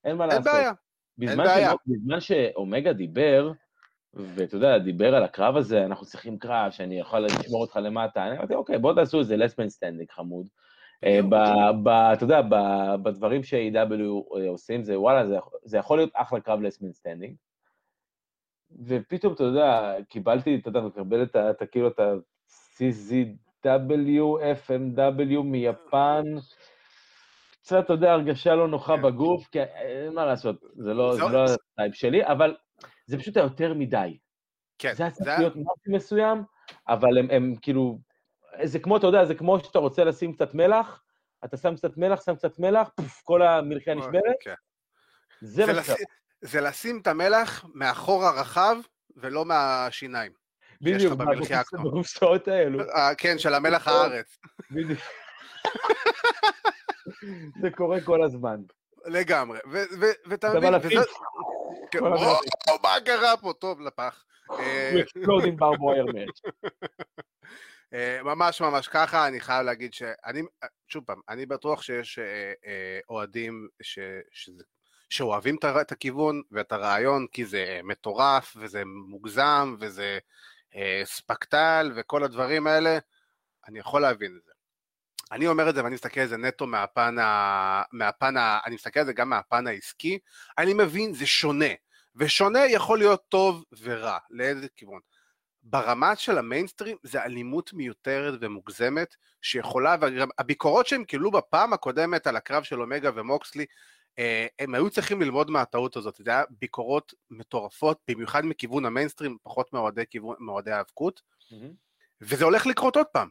אין מה אין לעשות. בעיה. בזמן, בעיה. שמ- בזמן שאומגה דיבר, ואתה יודע, דיבר על הקרב הזה, אנחנו צריכים קרב שאני יכול לשמור אותך למטה, אני אמרתי, אוקיי, בוא תעשו איזה last man standing חמוד. אה, אתה יודע, בדברים ש-AEW עושים, זה וואלה, זה יכול- זה יכול להיות אחלה קרב last man standing. ופתאום, אתה יודע, קיבלתי, אתה יודע, מקבל את ה... כאילו, את ה-CZW, FMW מיפן, קצת, אתה יודע, הרגשה לא נוחה כן. בגוף, כי אין מה לעשות, זה לא, לא הטייפ שלי, אבל זה פשוט יותר מדי. כן. זה היה צריך להיות משהו מסוים, אבל הם, הם כאילו, זה כמו, אתה יודע, זה כמו שאתה רוצה לשים קצת מלח, אתה שם קצת מלח, שם קצת מלח, פוף, כל המלחיה נשברת. כן. זה לשים את המלח מאחור הרחב ולא מהשיניים. בדיוק, בקופסאות האלו. אה, כן, של המלח הארץ. בדיוק. זה קורה כל הזמן. לגמרי, ואתה מבין. כן, מה קרה פה? טוב, לפח. exploding ברבויר מאץ'. ממש ממש ככה, אני חייב להגיד שאני, שוב פעם, אני בטוח שיש אה, אה, אוהדים שאוהבים את הכיוון ואת הרעיון, כי זה מטורף וזה מוגזם וזה ספקטל וכל הדברים האלה, אני יכול להבין את זה. אני אומר את זה ואני מסתכל על זה נטו מהפן, ה... מהפן ה... אני מסתכל על זה גם מהפן העסקי, אני מבין, זה שונה. ושונה יכול להיות טוב ורע, לאיזה כיוון. ברמה של המיינסטרים זה אלימות מיותרת ומוגזמת שיכולה, והביקורות שהם קיבלו בפעם הקודמת על הקרב של אומגה ומוקסלי, אה, הם היו צריכים ללמוד מהטעות הזאת, זה היה ביקורות מטורפות, במיוחד מכיוון המיינסטרים, פחות מאוהדי האבקות, mm-hmm. וזה הולך לקרות עוד פעם,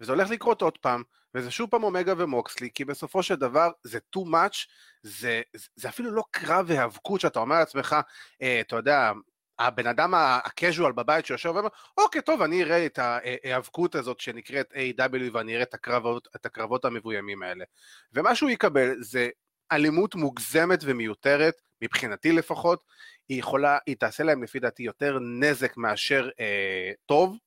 וזה הולך לקרות עוד פעם, וזה שוב פעם אומגה ומוקסלי, כי בסופו של דבר זה too much, זה, זה אפילו לא קרב והיאבקות שאתה אומר לעצמך, אה, אתה יודע, הבן אדם הקז'ואל בבית שיושב ואומר, אוקיי, טוב, אני אראה את ההיאבקות הזאת שנקראת A.W. ואני אראה את הקרבות, את הקרבות המבוימים האלה. ומה שהוא יקבל זה אלימות מוגזמת ומיותרת, מבחינתי לפחות, היא יכולה, היא תעשה להם לפי דעתי יותר נזק מאשר אה, טוב.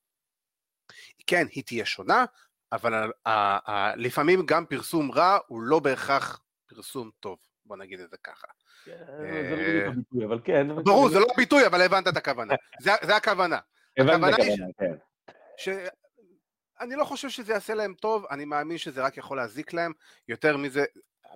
כן, היא תהיה שונה, אבל ה, ה, ה, לפעמים גם פרסום רע הוא לא בהכרח פרסום טוב, בוא נגיד את זה ככה. כן, זה לא בדיוק הביטוי, אבל כן. ברור, זה לא ביטוי, אבל הבנת את הכוונה. זה הכוונה. הבנת את הכוונה, כן. אני לא חושב שזה יעשה להם טוב, אני מאמין שזה רק יכול להזיק להם. יותר מזה,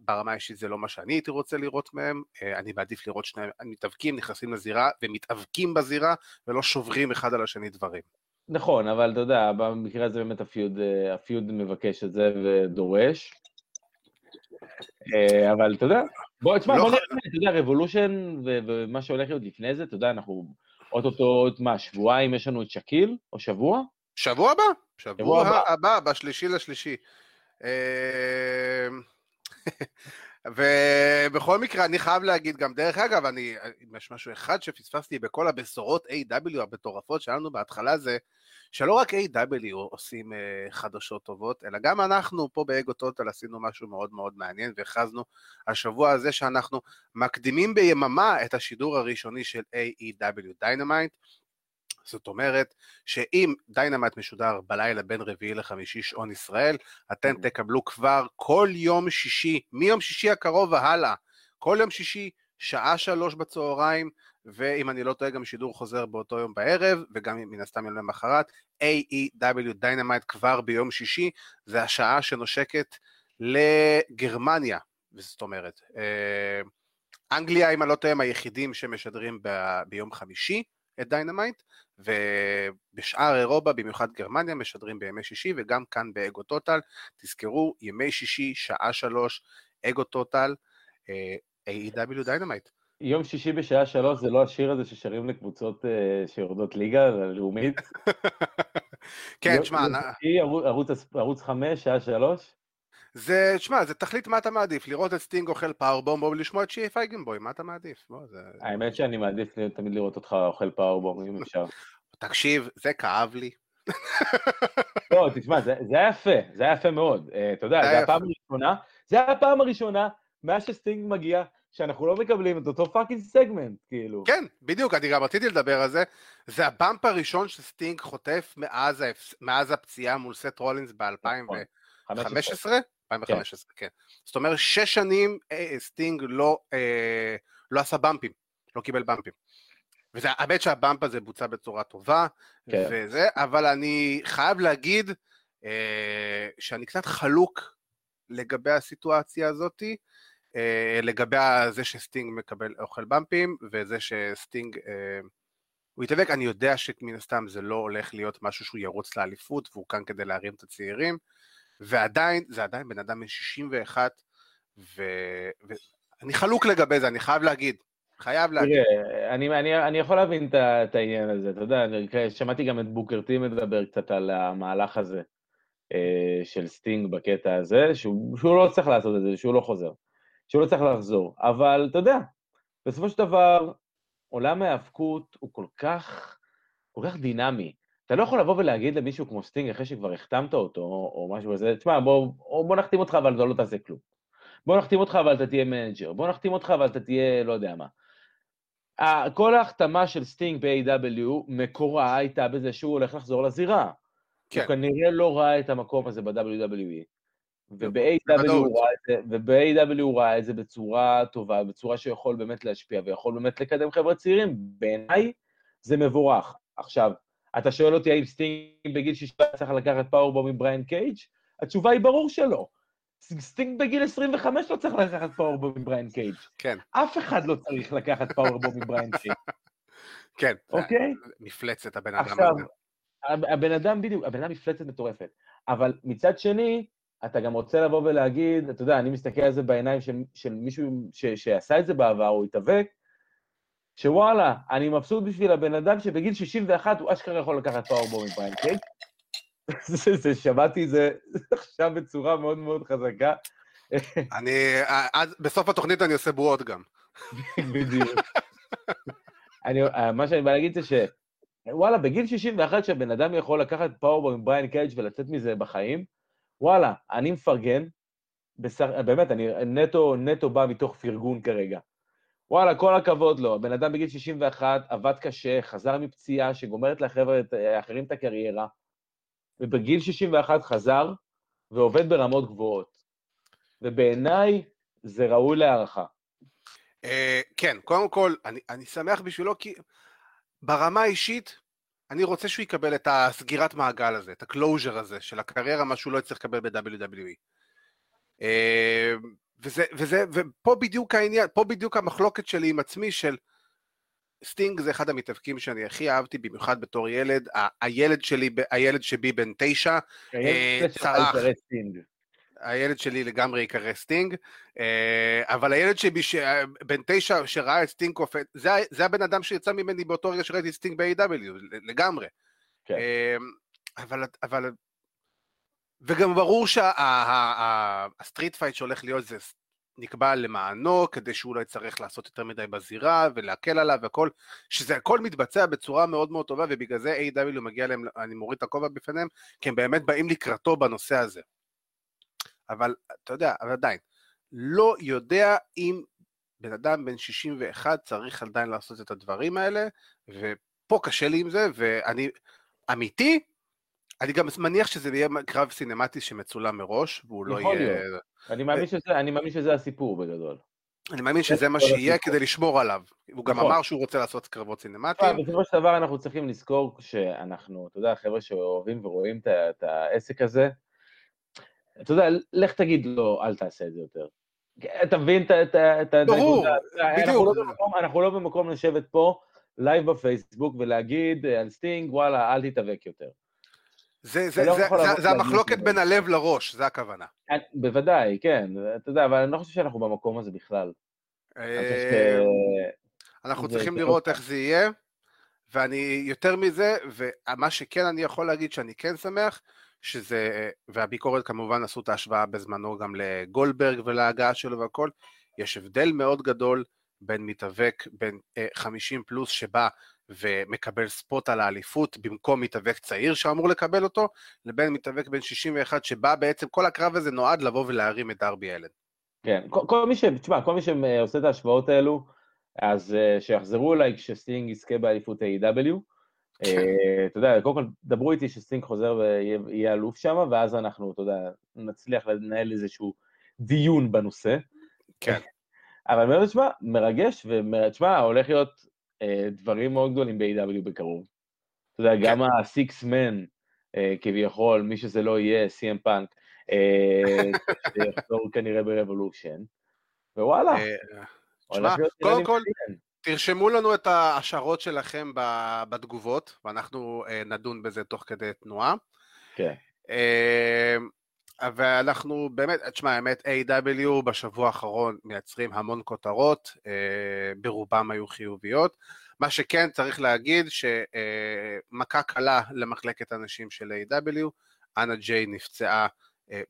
ברמה האישית זה לא מה שאני הייתי רוצה לראות מהם, אה, אני מעדיף לראות שני מתאבקים, נכנסים לזירה ומתאבקים בזירה ולא שוברים אחד על השני דברים. נכון, אבל אתה יודע, במקרה הזה באמת הפיוד, אה, הפיוד מבקש את זה ודורש. אה, אבל אתה יודע, בוא, תשמע, לא בוא נראה, אתה יודע, רבולושן ומה שהולך להיות לפני זה, אתה יודע, אנחנו אוטוטו, מה, שבועיים יש לנו את שקיל, או שבוע? שבוע הבא, שבוע הבא, בשלישי לשלישי. ובכל מקרה, אני חייב להגיד גם, דרך אגב, אני, אם יש משהו אחד שפספסתי בכל הבשורות A.E.W. המטורפות שלנו בהתחלה זה, שלא רק A.E.W. עושים אה, חדשות טובות, אלא גם אנחנו פה באגו טוטאל עשינו משהו מאוד מאוד מעניין, והכרזנו השבוע הזה שאנחנו מקדימים ביממה את השידור הראשוני של A.E.W. Dynamite, זאת אומרת שאם Dynamite משודר בלילה בין רביעי לחמישי שעון ישראל, אתם mm-hmm. תקבלו כבר כל יום שישי, מיום שישי הקרוב והלאה, כל יום שישי, שעה שלוש בצהריים, ואם אני לא טועה גם שידור חוזר באותו יום בערב, וגם מן הסתם יום למחרת, AEW Dynamite כבר ביום שישי, זה השעה שנושקת לגרמניה, זאת אומרת, אה, אנגליה, אם אני לא טועה, הם היחידים שמשדרים ב- ביום חמישי את Dynamite, ובשאר אירופה, במיוחד גרמניה, משדרים בימי שישי, וגם כאן באגו טוטאל, תזכרו, ימי שישי, שעה שלוש, אגו טוטאל, A.E.W. Dynamite. יום שישי בשעה שלוש זה לא השיר הזה ששרים לקבוצות אה, שיורדות ליגה לאומית? כן, שמע... ערוץ חמש, שעה שלוש? זה, תשמע, זה תחליט מה אתה מעדיף, לראות את סטינג אוכל powerbomb או לשמוע את שיהיה פייגנבוי, מה אתה מעדיף? בוא, זה... האמת שאני מעדיף תמיד לראות אותך אוכל powerbomb, אם אפשר. תקשיב, זה כאב לי. לא, תשמע, זה, זה היה יפה, זה היה יפה מאוד. אה, אתה יודע, זה הפעם הראשונה, זה היה הפעם הראשונה מאז שסטינג מגיע, שאנחנו לא מקבלים את אותו fucking segment, כאילו. כן, בדיוק, אני גם רציתי לדבר על זה. זה ה bump הראשון שסטינג חוטף מאז, מאז הפציעה מול סט רולינס ב-2015? 2015, כן. זאת אומרת, שש שנים אה, סטינג לא, אה, לא עשה bump ים, לא קיבל bump ים. וזה, האמת שה bump הזה בוצע בצורה טובה, כן. וזה, אבל אני חייב להגיד אה, שאני קצת חלוק לגבי הסיטואציה הזאתי, אה, לגבי זה שסטינג מקבל אוכל bump ים, וזה שסטינג, אה, הוא יתאבק, אני יודע שמן הסתם זה לא הולך להיות משהו שהוא ירוץ לאליפות, והוא כאן כדי להרים את הצעירים, ועדיין, זה עדיין בן אדם בן 61, ואני חלוק לגבי זה, אני חייב להגיד. חייב להגיד. תראה, אני, אני, אני יכול להבין את, את העניין הזה, אתה יודע, אני, שמעתי גם את בוקר טי מדבר קצת על המהלך הזה אה, של סטינג בקטע הזה, שהוא, שהוא לא צריך לעשות את זה, שהוא לא חוזר, שהוא לא צריך לחזור, אבל אתה יודע, בסופו של דבר, עולם ההאבקות הוא כל כך, כל כך דינמי. אתה לא יכול לבוא ולהגיד למישהו כמו סטינג אחרי שכבר החתמת אותו, או משהו כזה, תשמע, בוא, בוא נחתים אותך אבל לא תעשה כלום. בוא נחתים אותך אבל אתה תהיה manager, בוא נחתים אותך אבל אתה תהיה לא יודע מה. כל ההחתמה של סטינג ב-AEW, מקורה הייתה בזה שהוא הולך לחזור לזירה. כן. הוא כנראה לא ראה את המקום הזה ב-WWE. וב-AW הוא ראה את זה בצורה טובה, בצורה שיכול באמת להשפיע ויכול באמת לקדם חבר'ה צעירים. בעיניי זה מבורך. עכשיו, אתה שואל אותי האם סטינג בגיל 60 צריך לקחת powerbomb עם בריין קייג'? התשובה היא ברור שלא. סטינג בגיל 25 לא צריך לקחת powerbomb עם בריין קייג'. כן. אף אחד לא צריך לקחת powerbomb עם בריין קייג'. כן. אוקיי? מפלצת הבן אדם עכשיו, הבן אדם בדיוק, הבן אדם מפלצת מטורפת. אבל מצד שני, אתה גם רוצה לבוא ולהגיד, אתה יודע, אני מסתכל על זה בעיניים של, של מישהו ש, שעשה את זה בעבר, הוא התאבק, שוואלה, אני מבסוט בשביל הבן אדם שבגיל 61 הוא אשכרה יכול לקחת פאורבום עם בריין קייג'. זה, שמעתי את זה עכשיו בצורה מאוד מאוד חזקה. אני, עד, בסוף התוכנית אני עושה בועות גם. בדיוק. אני, מה שאני בא להגיד זה ש... וואלה, בגיל 61 שהבן אדם יכול לקחת פאורבום עם בריין קייג' ולצאת מזה בחיים, וואלה, אני מפרגן, בסך, באמת, אני נטו, נטו בא מתוך פרגון כרגע. וואלה, כל הכבוד לו, הבן אדם בגיל 61 עבד קשה, חזר מפציעה שגומרת לחבר'ה אחרים את הקריירה, ובגיל 61 חזר ועובד ברמות גבוהות. ובעיניי זה ראוי להערכה. אה, כן, קודם כל, אני, אני שמח בשבילו כי ברמה האישית, אני רוצה שהוא יקבל את הסגירת מעגל הזה, את ה closure הזה של הקריירה, מה שהוא לא יצטרך לקבל ב-WWE. אה, וזה, וזה, ופה בדיוק העניין, פה בדיוק המחלוקת שלי עם עצמי של סטינג זה אחד המתאבקים שאני הכי אהבתי, במיוחד בתור ילד, הילד שלי, הילד שבי בן תשע, אה, צרח. הילד שלי לגמרי יקרא סטינג, אה, אבל הילד שלי בן תשע שראה את סטינג קופץ, זה, זה הבן אדם שיצא ממני באותו רגע שראיתי סטינג ב-AEW, לגמרי. כן. אה, אבל, אבל, וגם ברור שה street fight שהולך להיות זה נקבע למענו, כדי שהוא לא יצטרך לעשות יותר מדי בזירה ולהקל עליו והכל, שזה הכל מתבצע בצורה מאוד מאוד טובה, ובגלל זה A.E.W. מגיע להם, אני מוריד את הכובע בפניהם, כי הם באמת באים לקראתו בנושא הזה. אבל אתה יודע, אבל עדיין, לא יודע אם בן אדם בן 61 צריך עדיין לעשות את הדברים האלה, ופה קשה לי עם זה, ואני, אמיתי, אני גם מניח שזה יהיה קרב סינמטי שמצולם מראש, והוא לא יהיה... אני מאמין, שזה, אני מאמין שזה הסיפור בגדול. אני מאמין שזה מה שיהיה כדי לשמור עליו. הוא גם נכון. אמר שהוא רוצה לעשות קרבות סינמטיים. בסופו של דבר אנחנו צריכים לזכור שאנחנו, אתה יודע, חבר'ה שאוהבים ורואים את העסק הזה, אתה יודע, לך תגיד לו, אל תעשה את זה יותר. אתה מבין את ה... ברור, בדיוק. לא אנחנו לא במקום לשבת פה, live בפייסבוק, ולהגיד על סטינג, וואלה, אל תתאבק יותר. זה, זה, לא זה, זה, זה המחלוקת בין הלב לראש, זה הכוונה. בוודאי, כן, אתה יודע, אבל אני לא חושב שאנחנו במקום הזה בכלל. אה, אנחנו צריכים לראות איך זה יהיה, ואני, יותר מזה, ומה שכן אני יכול להגיד שאני כן שמח, שזה, והביקורת כמובן עשו את ההשוואה בזמנו גם לגולדברג ולהגעה שלו והכל, יש הבדל מאוד גדול בין מתאבק בין 50 פלוס שבא ומקבל ספוט על האליפות במקום מתאבק צעיר שאמור לקבל אותו, לבין מתאבק בן 61 שבא בעצם, כל הקרב הזה נועד לבוא ולהרים את דרבי אלן. כן, כל, כל מי ש... תשמע, כל מי שעושה את ההשוואות האלו, אז uh, שיחזרו אליי כשסטינג יזכה באליפות A.W. כן. Uh, אתה יודע, קודם כל דברו איתי שסטינג חוזר ויהיה אלוף שם, ואז אנחנו, אתה יודע, נצליח לנהל איזשהו דיון בנושא. כן. אבל אני אומר, תשמע, מרגש, ותשמע, הולך להיות אה, דברים מאוד גדולים ב-AW בקרוב. אתה יודע, גם כן. ה-Six Men, אה, כביכול, מי שזה לא יהיה, CM פאנק, אה, שיחזור כנראה ברבולושן, ווואלה. קודם כל, תרשמו לנו את ההשערות שלכם בתגובות, ואנחנו נדון בזה תוך כדי תנועה. כן. ואנחנו באמת, תשמע, האמת, A.W. בשבוע האחרון מייצרים המון כותרות, ברובם היו חיוביות. מה שכן, צריך להגיד שמכה קלה למחלקת הנשים של A.W. אנה ג'יי נפצעה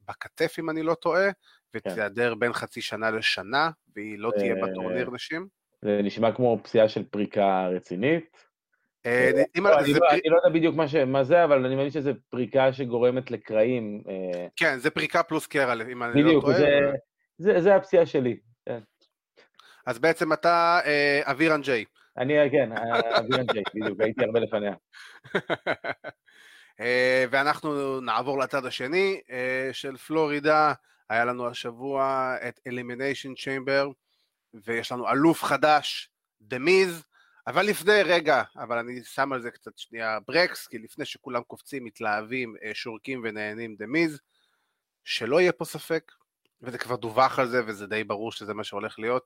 בכתף, אם אני לא טועה, ותיעדר בין חצי שנה לשנה, והיא לא תהיה בטורניר נשים. זה נשמע כמו פציעה של פריקה רצינית. אני לא יודע בדיוק מה זה, אבל אני מבין שזו פריקה שגורמת לקרעים. כן, זה פריקה פלוס קרע, אם אני לא טועה. בדיוק, זה הפציעה שלי. אז בעצם אתה אבירן ג'יי. אני, כן, אבירן ג'יי, בדיוק, הייתי הרבה לפניה. ואנחנו נעבור לצד השני של פלורידה. היה לנו השבוע את Elimination Chamber, ויש לנו אלוף חדש, דה מיז, אבל לפני, רגע, אבל אני שם על זה קצת שנייה ברקס, כי לפני שכולם קופצים, מתלהבים, שורקים ונהנים דה מיז, שלא יהיה פה ספק, וזה כבר דווח על זה, וזה די ברור שזה מה שהולך להיות,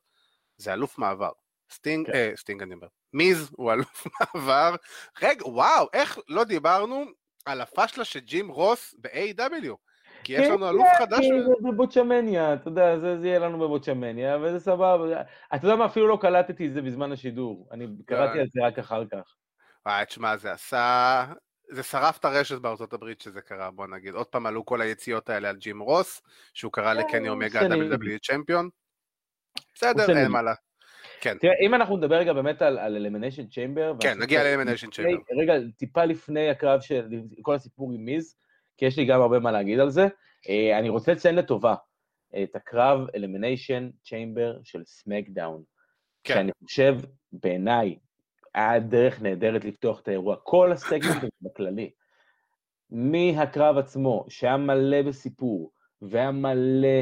זה אלוף מעבר. סטינג, כן. אה, סטינג אני אומר, מיז הוא אלוף מעבר. רגע, וואו, איך לא דיברנו על הפשלה של ג'ים רוס ב-AEW? כי יש לנו אלוף חדש. כן, זה ב Botchmania, אתה יודע, זה יהיה לנו ב Botchmania, וזה סבבה. אתה יודע מה, אפילו לא קלטתי את זה בזמן השידור. אני קראתי על זה רק אחר כך. וואי, תשמע, זה עשה... זה שרף את הרשת בארצות הברית שזה קרה, בוא נגיד. עוד פעם עלו כל היציאות האלה על ג'ים רוס, שהוא קרא לקני אומגה WWE champion. בסדר, אין מה לה. כן. תראה, אם אנחנו נדבר רגע באמת על Elimination Chamber... כן, נגיע ל Elimination Chamber. רגע, טיפה לפני הקרב של כל הסיפור עם מיז, כי יש לי גם הרבה מה להגיד על זה. אני רוצה לציין לטובה את הקרב Elimination Chamber של SmackDown. כן. שאני חושב, בעיניי, היה דרך נהדרת לפתוח את האירוע. כל הסגמנט בכללי, מהקרב עצמו, שהיה מלא בסיפור, והיה מלא,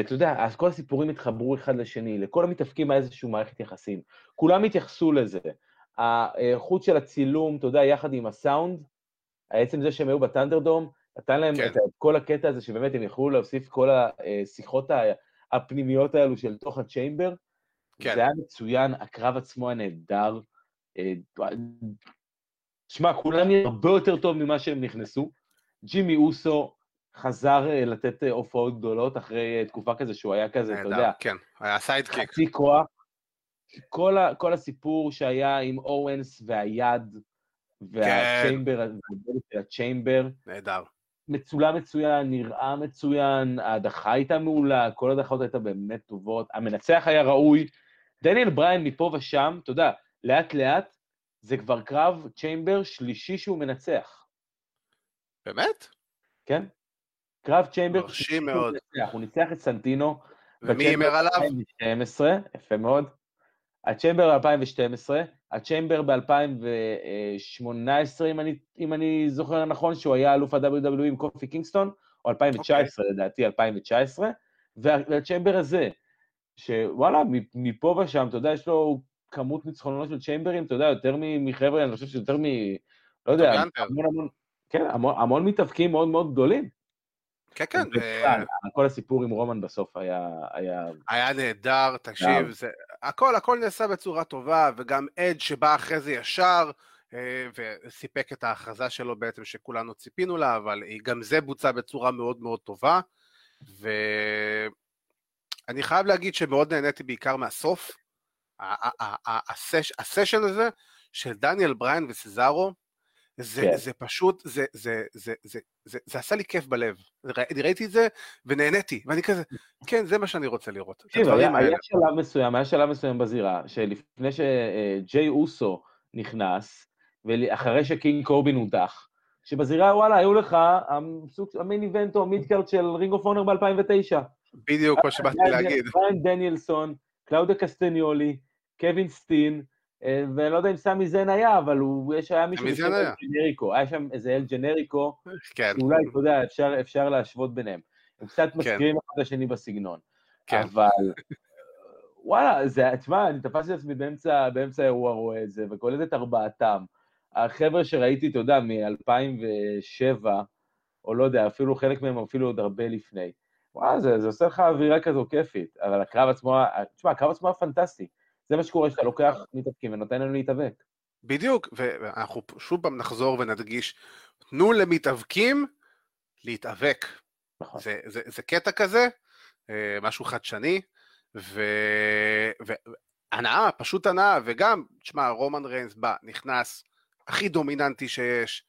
אתה יודע, אז כל הסיפורים התחברו אחד לשני, לכל המתאפקים היה איזושהי מערכת יחסים. כולם התייחסו לזה. האיכות של הצילום, אתה יודע, יחד עם הסאונד, עצם זה שהם היו בטנדרדום, נתן להם כן. את כל הקטע הזה שבאמת הם יכלו להוסיף כל השיחות הפנימיות האלו של תוך הצ'יימבר. כן. זה היה מצוין, הקרב עצמו היה נהדר. אה, שמע, כולם יהיו הרבה יותר טוב ממה שהם נכנסו. ג'ימי אוסו חזר אה, לתת אה, הופעות גדולות אחרי תקופה כזה שהוא היה כזה, אתה יודע. כן, היה sidekick. חצי כוח. כל, ה, כל הסיפור שהיה עם אוונס והיד, וה chamber, כן. וה chamber. נהדר. מצולם מצוין, נראה מצוין, ההדחה הייתה מעולה, כל ההדחות הייתה באמת טובות, המנצח היה ראוי. דניאל בריין מפה ושם, אתה יודע, לאט לאט, זה כבר קרב chamber שלישי שהוא מנצח. באמת? כן. קרב chamber שלישי מאוד. הוא ניצח את סנטינו. ומי הימר עליו? 2012, יפה מאוד. ה chamber ב-2012, ה chamber ב-2018, אם, אם אני זוכר נכון, שהוא היה אלוף ה-WWE עם קופי קינגסטון, או 2019 okay. אוקיי. לדעתי, 2019, וה chamber הזה, שוואלה, מפה ושם, אתה יודע, יש לו כמות ניצחונות של צ'יימברים, אתה יודע, יותר מחבר'ה, אני חושב שיותר מ... לא יודע, המון המון, כן, המון, המון מתאבקים מאוד מאוד גדולים. כן, כן. כל הסיפור עם רומן בסוף היה... היה, היה נהדר, תקשיב, זה, הכל, הכל נעשה בצורה טובה, וגם אד שבא אחרי זה ישר, אה, וסיפק את ההכרזה שלו בעצם שכולנו ציפינו לה, אבל גם זה בוצע בצורה מאוד מאוד טובה, ואני חייב להגיד שמאוד נהניתי בעיקר מהסוף, הסשן הזה של דניאל בריין וסזארו, זה, כן. זה פשוט, זה, זה, זה, זה, זה, זה עשה לי כיף בלב. ראיתי את זה ונהניתי, ואני כזה, כן, זה מה שאני רוצה לראות. תקשיב, היה, היה שלב מסוים, היה שלב מסוים בזירה, שלפני שג'יי אוסו נכנס, ואחרי שקינג קורבין הודח, שבזירה, וואלה, היו לך ה main event או midcard של Ring of Honor ב-2009. בדיוק מה שבאתי להגיד. דניאלסון, קלאודה קסטניולי, קווין סטין, אה, ואני לא יודע אם סמי זן היה, אבל הוא, יש, היה מישהו בשם אל ג'נריקו, היה שם איזה אל ג'נריקו, כן. שאולי, אתה יודע, אפשר, אפשר להשוות ביניהם. הם קצת כן. מזכירים אחד את השני בסגנון. כן. אבל, וואלה, זה, תשמע, אני תפסתי את עצמי באמצע, באמצע האירוע רואה את זה, וקולט את ארבעתם. החבר'ה שראיתי, אתה יודע, מ-2007, או לא יודע, אפילו חלק מהם אפילו עוד הרבה לפני. וואלה, זה, זה עושה לך אווירה כזו כיפית, אבל הקרב עצמו, תשמע, הקרב עצמו היה פנטסטי. זה מה שקורה כשאתה לוקח מתאבקים ונותן להם להתאבק. בדיוק, ואנחנו שוב פעם נחזור ונדגיש, תנו למתאבקים להתאבק. נכון. זה, זה, זה קטע כזה, אה, משהו חדשני, והנאה, פשוט הנאה, וגם, תשמע, רומן ריינס בא, נכנס, הכי דומיננטי שיש,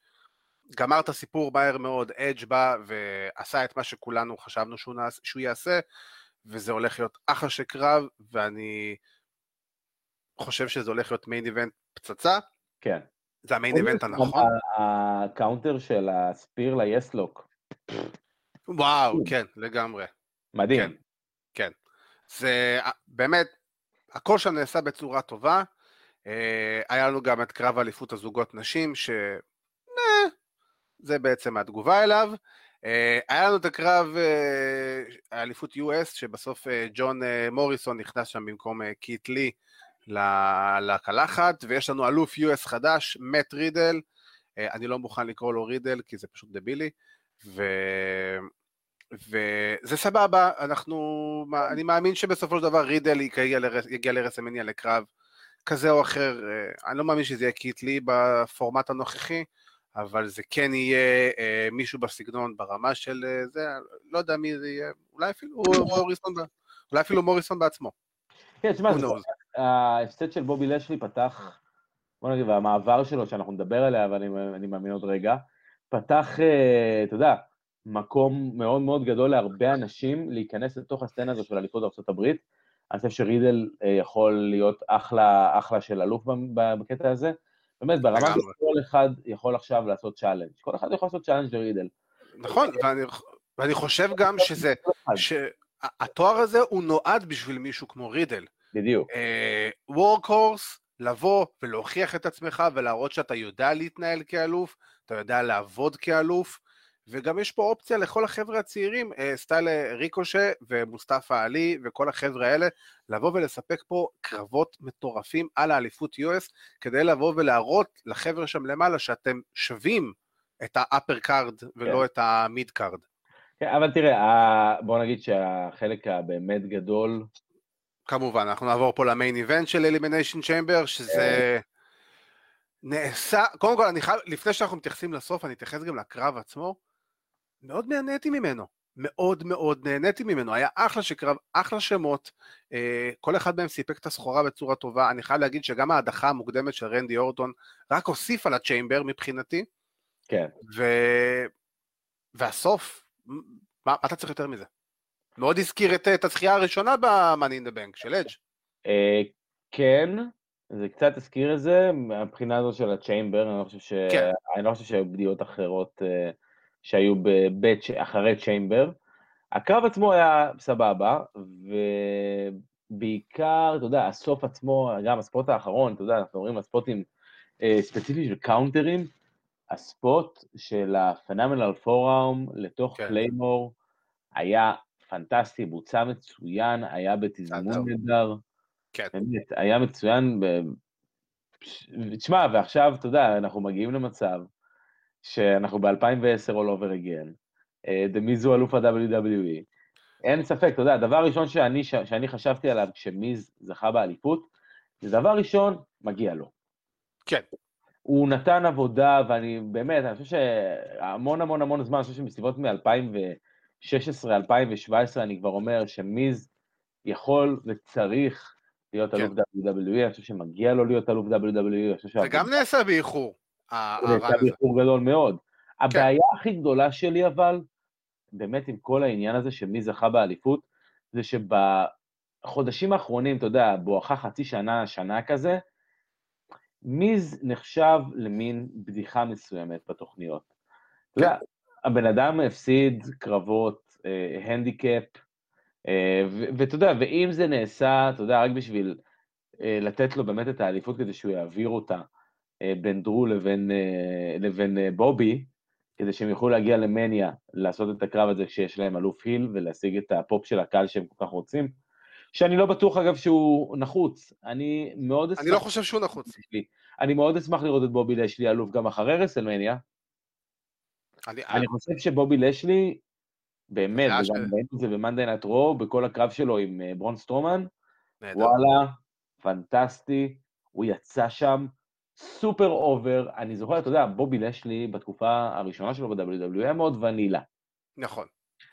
גמר את הסיפור מהר מאוד, אדג' בא ועשה את מה שכולנו חשבנו שהוא, נעש, שהוא יעשה, וזה הולך להיות אחלה של קרב, ואני חושב שזה הולך להיות main event פצצה. כן. זה ה main event הנכון. ה counter של ה spear ל Yes Lock. וואו, כן, לגמרי. מדהים. כן, כן. זה באמת, הכל שם נעשה בצורה טובה. אה, היה לנו גם את קרב אליפות הזוגות נשים, ש... זה בעצם התגובה אליו. אה, היה לנו את הקרב האליפות US, שבסוף ג'ון מוריסון נכנס שם במקום קיט לי לקלחת, ויש לנו אלוף US חדש, מאט רידל, אני לא מוכן לקרוא לו רידל כי זה פשוט דבילי, ו... וזה סבבה, אנחנו, אני מאמין שבסופו של דבר רידל יגיע, לרס, יגיע לרסמניה לקרב כזה או אחר, אה, אני לא מאמין שזה יהיה קיטלי בפורמט הנוכחי, אבל זה כן יהיה אה, מישהו בסגנון ברמה של אה, זה, לא יודע מי זה יהיה, אולי אפילו מוריסון, אולי אפילו מוריסון בעצמו. כן, תשמע, ההפסד של בובי לשלי פתח, בוא נגיד, והמעבר שלו שאנחנו נדבר עליה, אבל אני מאמין עוד רגע, פתח, אה, אתה יודע, מקום מאוד מאוד גדול להרבה אנשים להיכנס לתוך הסצנה הזו של אליפות ארה"ב. אני חושב שרידל אה, יכול להיות אחלה, אחלה של אלוף בקטע הזה. באמת, ברמה שכל אחד יכול עכשיו לעשות challenge. כל אחד יכול לעשות challenge לרידל. נכון, ואני, ואני חושב גם שזה, שהתואר הזה הוא נועד בשביל מישהו כמו רידל. בדיוק. workhorse, uh, לבוא ולהוכיח את עצמך ולהראות שאתה יודע להתנהל כאלוף, אתה יודע לעבוד כאלוף, וגם יש פה אופציה לכל החבר'ה הצעירים, uh, style ריקושה ומוסטפא עלי וכל החבר'ה האלה, לבוא ולספק פה קרבות מטורפים על האליפות US, כדי לבוא ולהראות לחבר'ה שם למעלה שאתם שווים את ה upper card ולא כן. את ה mid card. כן, אבל תראה, בוא נגיד שהחלק הבאמת גדול... כמובן, אנחנו נעבור פה ל main event של Elimination Chamber, שזה נעשה, קודם כל, אני חייב, לפני שאנחנו מתייחסים לסוף, אני אתייחס גם לקרב עצמו. מאוד נהניתי ממנו, מאוד מאוד נהניתי ממנו, היה אחלה של קרב, אחלה שמות, אה, כל אחד מהם סיפק את הסחורה בצורה טובה, אני חייב להגיד שגם ההדחה המוקדמת של רנדי אורטון רק הוסיף על ה chamber מבחינתי. כן. ו... והסוף, מה, מה אתה צריך יותר מזה? מאוד הזכיר את, את הזכייה הראשונה ב-Money in the Bank של אדג'. אה, כן, זה קצת הזכיר את זה, מהבחינה הזו של ה chamber, אני לא חושב, ש... כן. אני לא חושב שהיו בדיעות אחרות uh, שהיו בבית, אחרי chamber. הקרב עצמו היה סבבה, ובעיקר, אתה יודע, הסוף עצמו, גם ה spot האחרון, אתה יודע, אנחנו אומרים הספוטים uh, ספציפיים של קאונטרים, הספוט של הפנמנל פורום לתוך כן. קליימור היה פנטסטי, בוצע מצוין, היה בתזמון נהדר. כן. באמת, היה מצוין. ב... תשמע, ועכשיו, אתה יודע, אנחנו מגיעים למצב שאנחנו ב-2010 all over again. דמיז הוא אלוף ה-WWE. אין ספק, אתה יודע, הדבר הראשון שאני, שאני חשבתי עליו כשמיז זכה באליפות, זה דבר ראשון, מגיע לו. כן. הוא נתן עבודה, ואני באמת, אני חושב שהמון המון המון זמן, אני חושב שמסביבות מ-2016-2017, אני כבר אומר שמיז יכול וצריך להיות כן. אלוף WWE, אני חושב שמגיע לו להיות אלוף WWE, זה גם נעשה באיחור. זה נעשה באיחור גדול מאוד. כן. הבעיה הכי גדולה שלי אבל, באמת עם כל העניין הזה שמי זכה באליפות, זה שבחודשים האחרונים, אתה יודע, בואכה חצי שנה, שנה כזה, מיז נחשב למין בדיחה מסוימת בתוכניות. אתה יודע, כן. הבן אדם הפסיד קרבות, הנדיקאפ, אה, ואתה יודע, ואם זה נעשה, אתה יודע, רק בשביל אה, לתת לו באמת את האליפות כדי שהוא יעביר אותה אה, בין דרו לבין, לבין בובי, כדי שהם יוכלו להגיע למניה, לעשות את הקרב הזה כשיש להם אלוף heel ולהשיג את הפופ של הקהל שהם כל כך רוצים. שאני לא בטוח אגב שהוא נחוץ, אני מאוד אשמח... אני לא חושב שהוא נחוץ. אני מאוד אשמח לראות את בובי לשלי אלוף גם אחרי WrestleMania. אני, אני חושב שבובי לשלי באמת, וגם ראינו את זה ב Monday Night Raw, בכל הקרב שלו עם אה, ברון סטרומן, וואלה, פנטסטי, הוא יצא שם super over, אני זוכר, אתה יודע, בובי לשלי בתקופה הראשונה שלו ב-WWE היה מאוד ונילה. נכון.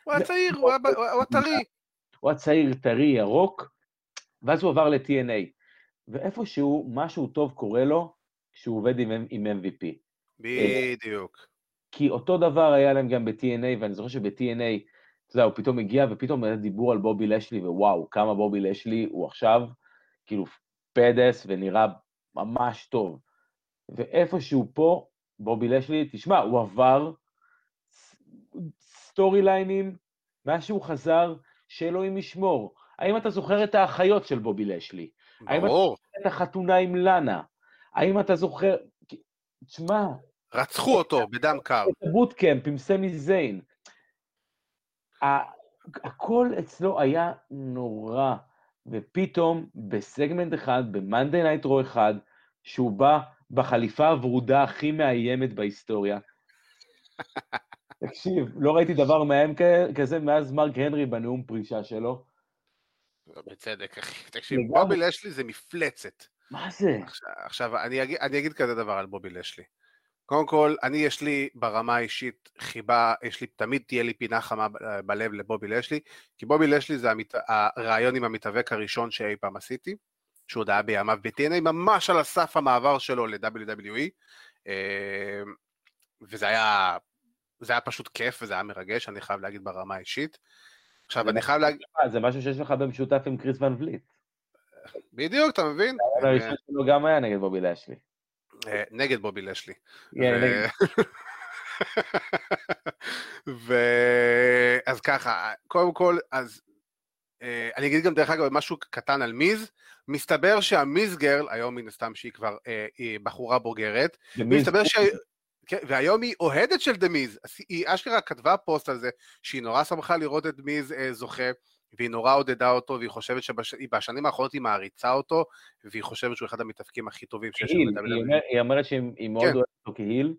הוא היה צעיר, הוא היה טרי. הוא היה צעיר, טרי, ירוק, ואז הוא עבר ל-TNA. ואיפשהו משהו טוב קורה לו כשהוא עובד עם, עם MVP. בדיוק. כי אותו דבר היה להם גם ב-TNA, ואני זוכר שב-TNA, אתה יודע, הוא פתאום הגיע ופתאום היה דיבור על בובי לשלי, ווואו, כמה בובי לשלי הוא עכשיו, כאילו, פדס ונראה ממש טוב. ואיפשהו פה, בובי לשלי, תשמע, הוא עבר storyline ים, מאז שהוא חזר, שאלוהים ישמור. האם אתה זוכר את האחיות של בובי לשלי? ברור. האם אתה זוכר את החתונה עם לאנה? האם אתה זוכר... תשמע... רצחו אותו בדם קר. את ה bootcamp עם סמי זיין. הכל אצלו היה נורא, ופתאום בסגמנט אחד, ב Monday Night Raw אחד, שהוא בא בחליפה הוורודה הכי מאיימת בהיסטוריה. תקשיב, לא ראיתי דבר מאיים כזה מאז מרק הנרי בנאום פרישה שלו. בצדק, אחי. תקשיב, בובי לשלי זה מפלצת. מה זה? עכשיו, אני אגיד כזה דבר על בובי לשלי. קודם כל, אני, יש לי ברמה האישית חיבה, יש לי, תמיד תהיה לי פינה חמה בלב לבובי לשלי, כי בובי לשלי זה המת... הרעיון עם המתאבק הראשון שאי פעם עשיתי, שהוא עוד היה בימיו ב-TNA, ממש על הסף המעבר שלו ל-WWE, אה, וזה היה, זה היה פשוט כיף וזה היה מרגש, אני חייב להגיד ברמה האישית. עכשיו, אני חייב להגיד... זה משהו שיש לך במשותף עם קריס ון וליט. בדיוק, אתה מבין? הראשון שלו גם היה נגד בובי לשלי. אה, נגד בובי לשלי. כן, ו... אז ככה, קודם כל, אז אה, אני אגיד גם דרך אגב משהו קטן על מיז, מסתבר שהמיז גרל, היום מן הסתם שהיא כבר אה, היא בחורה בוגרת, מסתבר ש... כן, והיום היא אוהדת של דה מיז, היא אשכרה כתבה פוסט על זה, שהיא נורא שמחה לראות את מיז זוכה, והיא נורא עודדה אותו, והיא חושבת שבשנים האחרונות היא מעריצה אותו, והיא חושבת שהוא אחד המתאבקים הכי טובים שיש לנו. היא אומרת שהיא מאוד כן. אוהבת אותו כהיל.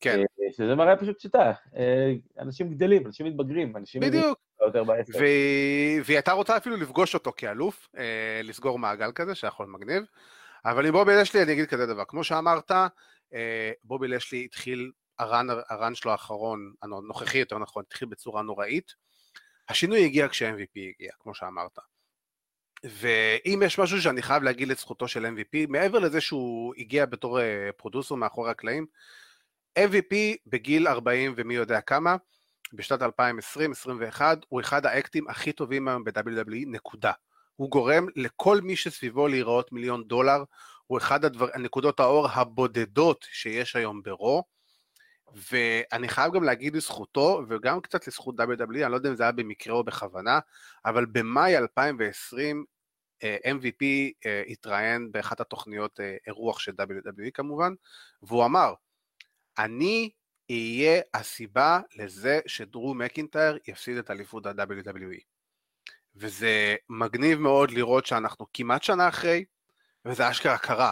כן. אה, שזה מראה פשוט שיטה, אה, אנשים גדלים, אנשים מתבגרים, אנשים... בדיוק. והיא הייתה רוצה אפילו לפגוש אותו כאלוף, אה, לסגור מעגל כזה, שיכול מגניב. אבל עם בובי לשלי אני אגיד כזה דבר, כמו שאמרת, בובי לשלי התחיל, הרן שלו האחרון, הנוכחי יותר נכון, התחיל בצורה נוראית. השינוי הגיע כשה-MVP הגיע, כמו שאמרת. ואם יש משהו שאני חייב להגיד לזכותו של MVP, מעבר לזה שהוא הגיע בתור אה, פרודוסר מאחורי הקלעים, MVP בגיל 40 ומי יודע כמה, בשנת 2020-2021, הוא אחד האקטים הכי טובים היום ב-WWE, נקודה. הוא גורם לכל מי שסביבו להיראות מיליון דולר, הוא אחד הדבר, הנקודות האור הבודדות שיש היום ברו. ואני חייב גם להגיד לזכותו, וגם קצת לזכות WWE, אני לא יודע אם זה היה במקרה או בכוונה, אבל במאי 2020 MVP uh, התראיין באחת התוכניות uh, אירוח של WWE כמובן, והוא אמר, אני אהיה הסיבה לזה שדרו מקינטייר יפסיד את אליפות ה-WWE. וזה מגניב מאוד לראות שאנחנו כמעט שנה אחרי, וזה אשכרה קרה.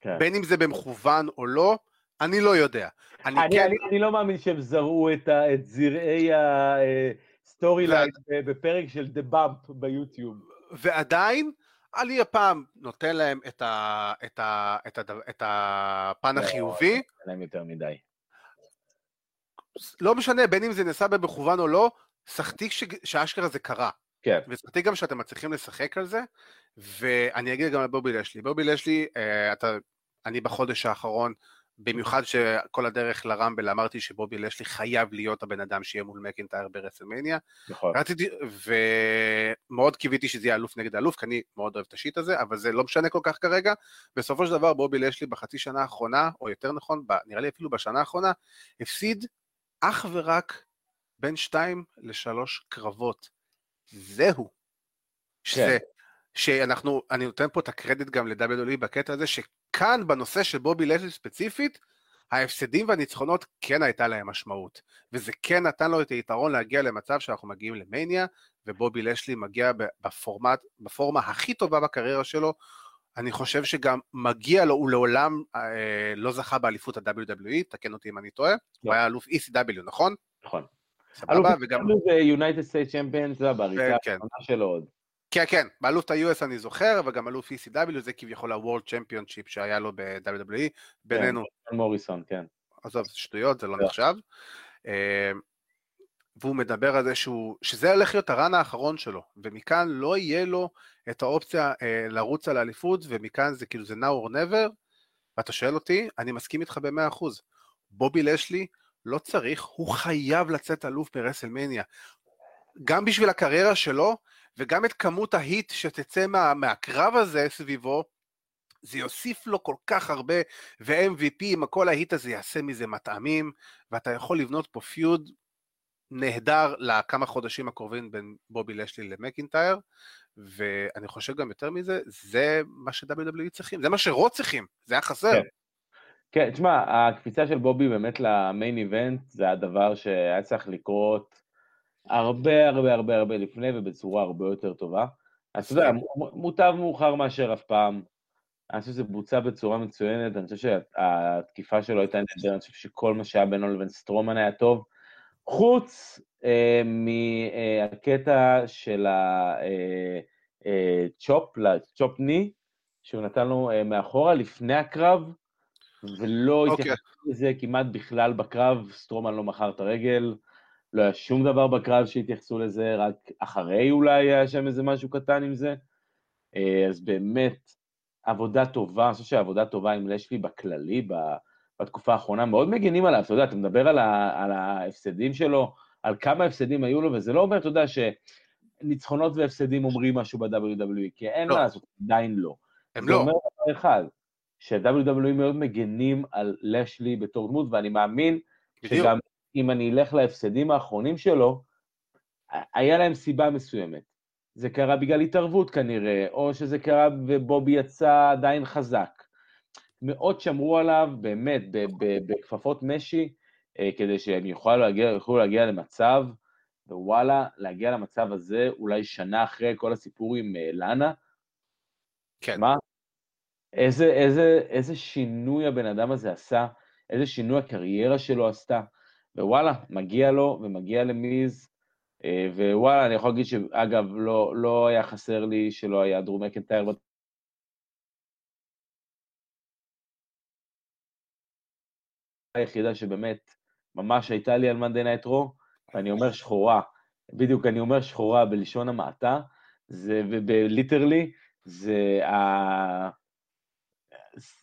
כן. בין אם זה במכוון או לא, אני לא יודע. אני, אני, כן... אני, אני לא מאמין שהם זרעו את, ה, את זרעי ה storyline ו... בפרק של The Bump ביוטיוב. ועדיין, אני הפעם נותן להם את, ה, את, ה, את, ה, את הפן לא, החיובי. לא, להם יותר מדי. לא משנה, בין אם זה נעשה במכוון או לא, שחקתי שאשכרה זה קרה. כן. ושחקתי גם שאתם מצליחים לשחק על זה, ואני אגיד גם לבובי לשלי. בובי לשלי, אה, אתה, אני בחודש האחרון, במיוחד שכל הדרך לרמבל אמרתי שבובי לשלי חייב להיות הבן אדם שיהיה מול מקינטייר ברסלמניה. נכון. רציתי, ומאוד קיוויתי שזה יהיה אלוף נגד אלוף, כי אני מאוד אוהב את השיט הזה, אבל זה לא משנה כל כך כרגע. בסופו של דבר בובי לשלי בחצי שנה האחרונה, או יותר נכון, נראה לי אפילו בשנה האחרונה, הפסיד אך ורק בין שתיים לשלוש קרבות. זהו. כן. שזה, שאנחנו, אני נותן פה את הקרדיט גם ל-WWE בקטע הזה, שכאן בנושא של בובי לשלי ספציפית, ההפסדים והניצחונות כן הייתה להם משמעות, וזה כן נתן לו את היתרון להגיע למצב שאנחנו מגיעים למניה, ובובי לשלי מגיע בפורמט, בפורמה הכי טובה בקריירה שלו, אני חושב שגם מגיע לו, הוא לעולם אה, לא זכה באליפות ה-WWE, תקן אותי אם אני טועה, לא. הוא היה אלוף ECW, נכון? נכון. סבבה, וגם... אלוף זה United States Champions, זה בריצה כן. שלו עוד. כן, כן, באלוף ה-US אני זוכר, וגם אלוף ECW זה כביכול ה-World Championship שהיה לו ב-WWE, בינינו. כן, מוריסון, כן. עזוב, זה שטויות, זה לא נחשב. אה, והוא מדבר על זה שהוא, שזה הולך להיות הרן האחרון שלו, ומכאן לא יהיה לו את האופציה אה, לרוץ על האליפות, ומכאן זה כאילו זה now or never, ואתה שואל אותי, אני מסכים איתך במאה אחוז. בובי לשלי לא צריך, הוא חייב לצאת אלוף ברסלמניה. גם בשביל הקריירה שלו, וגם את כמות ההיט שתצא מה, מהקרב הזה סביבו, זה יוסיף לו כל כך הרבה, ו-MVP עם כל ההיט הזה יעשה מזה מטעמים, ואתה יכול לבנות פה פיוד נהדר לכמה חודשים הקרובים בין בובי לשלי למקינטייר, ואני חושב גם יותר מזה, זה מה ש-WWE צריכים, זה מה שרו צריכים, זה היה חסר. כן. כן, תשמע, הקפיצה של בובי באמת למיין איבנט זה הדבר שהיה צריך לקרות הרבה הרבה הרבה הרבה לפני ובצורה הרבה יותר טובה. אז אתה יודע, מוטב מאוחר מאשר אף פעם. אני חושב שזה בוצע בצורה מצוינת, אני חושב שהתקיפה שלו הייתה נהדרת, אני חושב שכל מה שהיה בינו לבין סטרומן היה טוב. חוץ אה, מהקטע של הצ'ופ, אה, אה, צ'ופ ני, שהוא נתן לו אה, מאחורה לפני הקרב, ולא okay. אוקיי. התייחס לזה כמעט בכלל בקרב, סטרומן לא מכר את הרגל, לא היה שום דבר בקרב שהתייחסו לזה, רק אחרי אולי היה שם איזה משהו קטן עם זה. אה, אז באמת, עבודה טובה, אני חושב שעבודה טובה עם לשלי בכללי, בתקופה האחרונה, מאוד מגינים עליו, אתה יודע, אתה מדבר על, ה, על ההפסדים שלו, על כמה הפסדים היו לו, וזה לא אומר, אתה יודע, שניצחונות והפסדים אומרים משהו ב-WWE, כי אין לא. מה לעשות, עדיין לא. הם זה לא. זה אומר דבר אחד, ש-WWE מאוד מגנים על לשלי בתור דמות, ואני מאמין בדיוק. שגם אם אני אלך להפסדים האחרונים שלו, היה להם סיבה מסוימת. זה קרה בגלל התערבות כנראה, או שזה קרה ובובי יצא עדיין חזק. מאוד שמרו עליו, באמת, בכפפות משי, אה, כדי שהם יוכלו להגיע, יוכלו להגיע למצב, ווואלה, להגיע למצב הזה אולי שנה אחרי כל הסיפור עם אה, לאנה. כן. מה? איזה, איזה, איזה שינוי הבן אדם הזה עשה, איזה שינוי הקריירה שלו עשתה. ווואלה, מגיע לו ומגיע למיז, אה, ווואלה, אני יכול להגיד שאגב, לא, לא היה חסר לי שלא היה דרום מקנטייר היחידה שבאמת ממש הייתה לי על מאנדי נייט רו, ואני אומר שחורה, בדיוק אני אומר שחורה בלשון המעטה, זה, ובליטרלי, זה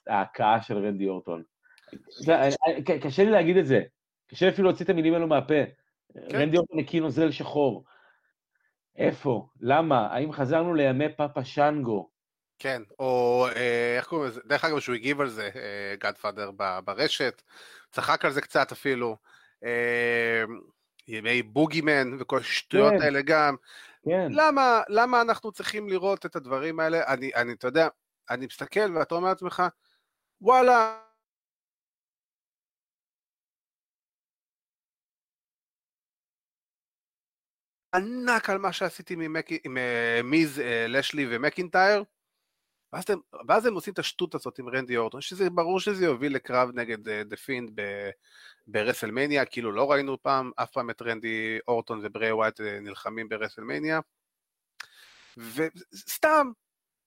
ההכאה של רנדי אורטון. קשה לי להגיד את זה, קשה אפילו להוציא את המילים האלו מהפה. כן. רנדי אורטון הקיא נוזל שחור. איפה? למה? האם חזרנו לימי פאפה שנגו? כן, או אה, איך קוראים לזה? דרך אגב, שהוא הגיב על זה, גאדפאדר אה, ברשת, צחק על זה קצת אפילו. אה, ימי בוגימן וכל השטויות כן. האלה גם. כן. למה, למה אנחנו צריכים לראות את הדברים האלה? אני, אני, אתה יודע, אני מסתכל ואתה אומר לעצמך, וואלה, ענק על מה שעשיתי עם, עם uh, מיז, uh, לשלי ומקינטייר, ואז, אתם, ואז הם עושים את השטות הזאת עם רנדי אורטון, שזה ברור שזה יוביל לקרב נגד דה uh, פינד ב WrestleMania, כאילו לא ראינו פעם, אף פעם את רנדי אורטון וברי ווייט נלחמים ברסלמניה, וסתם,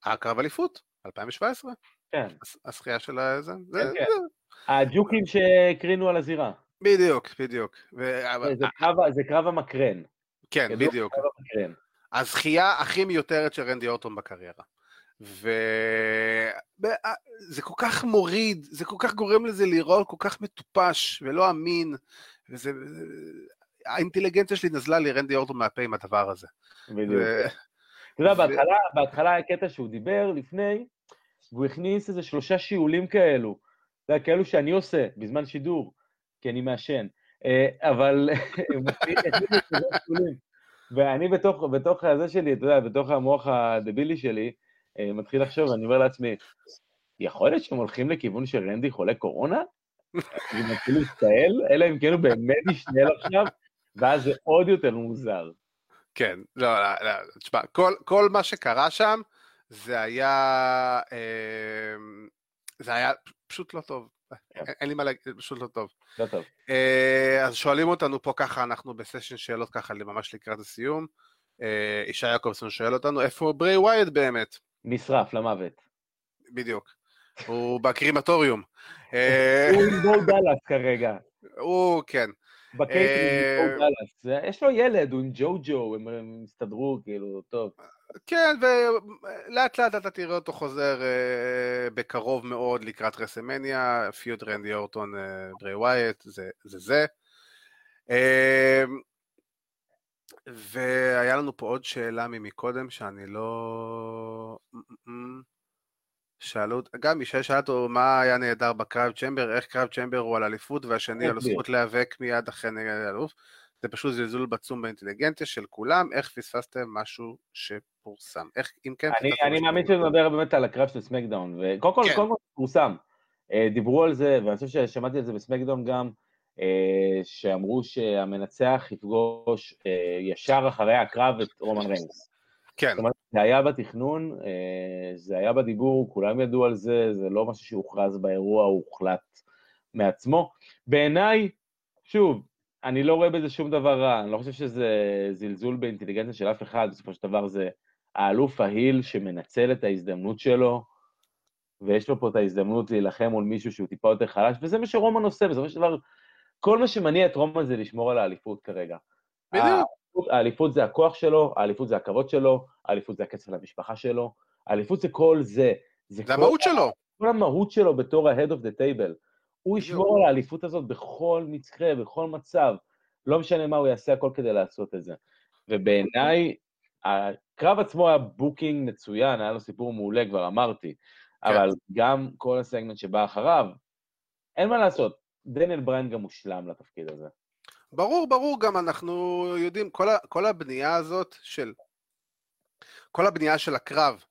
הקרב אליפות, 2017. כן. הזכייה של הזה. כן, כן. הג'וקים שהקרינו על הזירה. בדיוק, בדיוק. זה, קרב, זה קרב המקרן. כן, בדיוק. הזכייה הכי מיותרת של רנדי אורטון בקריירה. וזה כל כך מוריד, זה כל כך גורם לזה לראות כל כך מטופש ולא אמין, וזה... האינטליגנציה שלי נזלה לי רנדי אורטון מהפה עם הדבר הזה. בדיוק. אתה יודע, בהתחלה, בהתחלה היה קטע שהוא דיבר לפני, והוא הכניס איזה שלושה שיעולים כאלו. זה היה כאלו שאני עושה בזמן שידור, כי אני מעשן. אה, אבל ואני בתוך, בתוך הזה שלי, אתה יודע, בתוך המוח הדבילי שלי, אה, מתחיל לחשוב, אני אומר לעצמי, יכול להיות שהם הולכים לכיוון שרנדי חולה קורונה? אני מתחיל להסתעל, אלא אם כן הוא באמת ישנל עכשיו, ואז זה עוד יותר מוזר. כן, לא, לא, לא, תשמע, כל, כל מה שקרה שם, זה היה, אה, זה היה פשוט לא טוב. כן. אין לי מה להגיד, פשוט לא טוב. לא טוב. אה, אז שואלים אותנו פה ככה, אנחנו בסשן שאלות ככה ממש לקראת הסיום. אה, ישי יעקובסון שואל אותנו, איפה ברי ווייד באמת? נשרף למוות. בדיוק. הוא בקרימטוריום. אה, הוא עם בואו דאלאס כרגע. הוא, כן. בקייטרינג אה. יש לו ילד, הוא עם ג'ו ג'ו, הם הסתדרו, כאילו, טוב. כן, ולאט לאט אתה תראה אותו חוזר אה, בקרוב מאוד לקראת WrestleMania, feud רנדי אורטון, אה, ברי ווייט, זה זה. והיה לנו פה עוד שאלה ממקודם שאני לא... שאלו, גם ישי שאל אותו מה היה נהדר בקרב צ'מבר, איך קרב צ'מבר הוא על אליפות והשני על. הזכות להיאבק מיד אחרי נגד האלוף. זה פשוט זלזול בצום באינטליגנציה של כולם, איך פספסתם משהו שפורסם? איך, אם כן, אני, אני מאמין. שנדבר באמת על הקרב של סמקדאון, וקודם כל, כן. קודם כל פורסם. אה, דיברו על זה, ואני חושב ששמעתי על זה בסמקדאון גם, אה, שאמרו שהמנצח יפגוש אה, ישר אחרי הקרב את רומן ריינס. כן, זאת אומרת, זה היה בתכנון, אה, זה היה בדיבור, כולם ידעו על זה, זה לא משהו שהוכרז באירוע, הוא הוחלט מעצמו. בעיניי, שוב, אני לא רואה בזה שום דבר רע, אני לא חושב שזה זלזול באינטליגנציה של אף אחד, בסופו של דבר זה האלוף ההיל שמנצל את ההזדמנות שלו, ויש לו פה את ההזדמנות להילחם מול מישהו שהוא טיפה יותר חלש, וזה מה שרומן עושה, בסופו של דבר, כל מה שמניע את רומן זה לשמור על האליפות כרגע. בדיוק. האליפות- האליפות זה הכוח שלו, האליפות זה הכבוד שלו, האליפות זה הכסף למשפחה שלו, האליפות זה כל זה. זה כל המהות שלו. כל המהות שלו בתור ה-head of the table. הוא. ישמור על האליפות הזאת בכל מקרה, בכל מצב. לא משנה מה, הוא יעשה הכל כדי לעשות את זה. ובעיניי, הקרב עצמו היה booking מצוין, היה לו סיפור מעולה, כבר אמרתי. כן. אבל גם כל הסגמנט שבא אחריו, אין מה לעשות, דניאל בריין גם מושלם לתפקיד הזה. ברור, ברור, גם אנחנו יודעים, כל, ה, כל הבנייה הזאת של... כל הבנייה של הקרב,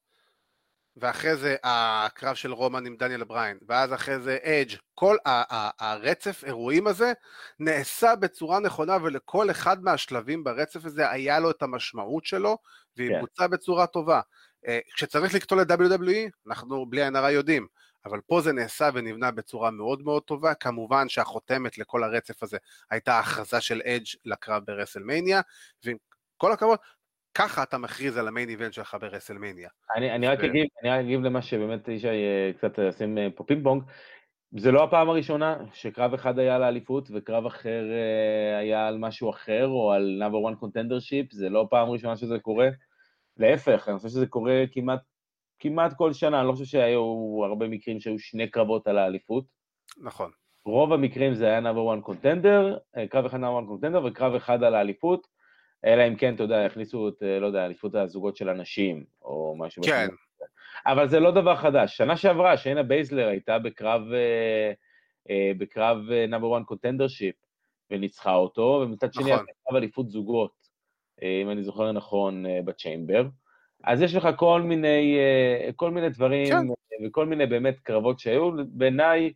ואחרי זה הקרב של רומן עם דניאל בריין, ואז אחרי זה אדג', כל ה- ה- הרצף אירועים הזה נעשה בצורה נכונה, ולכל אחד מהשלבים ברצף הזה היה לו את המשמעות שלו, והיא כן. בוצעה בצורה טובה. אה, כשצריך לקטול את WWE, אנחנו בלי עין הרע יודעים, אבל פה זה נעשה ונבנה בצורה מאוד מאוד טובה. כמובן שהחותמת לכל הרצף הזה הייתה ההכרזה של אדג' לקרב ב WrestleMania, ועם כל הכבוד, ככה אתה מכריז על ה main event שלך ב WrestleMania. אני, אני רק ו- אגיב, אני רק אגיב למה שבאמת ישי אה, קצת ישים אה, פה פינג פונג. זה לא הפעם הראשונה שקרב אחד היה על האליפות וקרב אחר אה, היה על משהו אחר, או על number one contendership, זה לא פעם ראשונה שזה קורה. להפך, אני חושב שזה קורה כמעט, כמעט כל שנה, אני לא חושב שהיו הרבה מקרים שהיו שני קרבות על האליפות. נכון. רוב המקרים זה היה number one contender, אה, קרב אחד number one contender וקרב אחד על האליפות, אלא אם כן, אתה יודע, יכניסו את, אה, לא יודע, אליפות הזוגות של הנשים, או משהו. כן. הזה. אבל זה לא דבר חדש. שנה שעברה, שיינה בייזלר הייתה בקרב, אה, בקרב number one contendership, וניצחה אותו, ומצד שני, נכון. קרב אליפות זוגות, אם אני זוכר נכון, ב Chamber. אז יש לך כל מיני, אה, כל מיני דברים, כן. אה, וכל מיני באמת קרבות שהיו, בעיניי,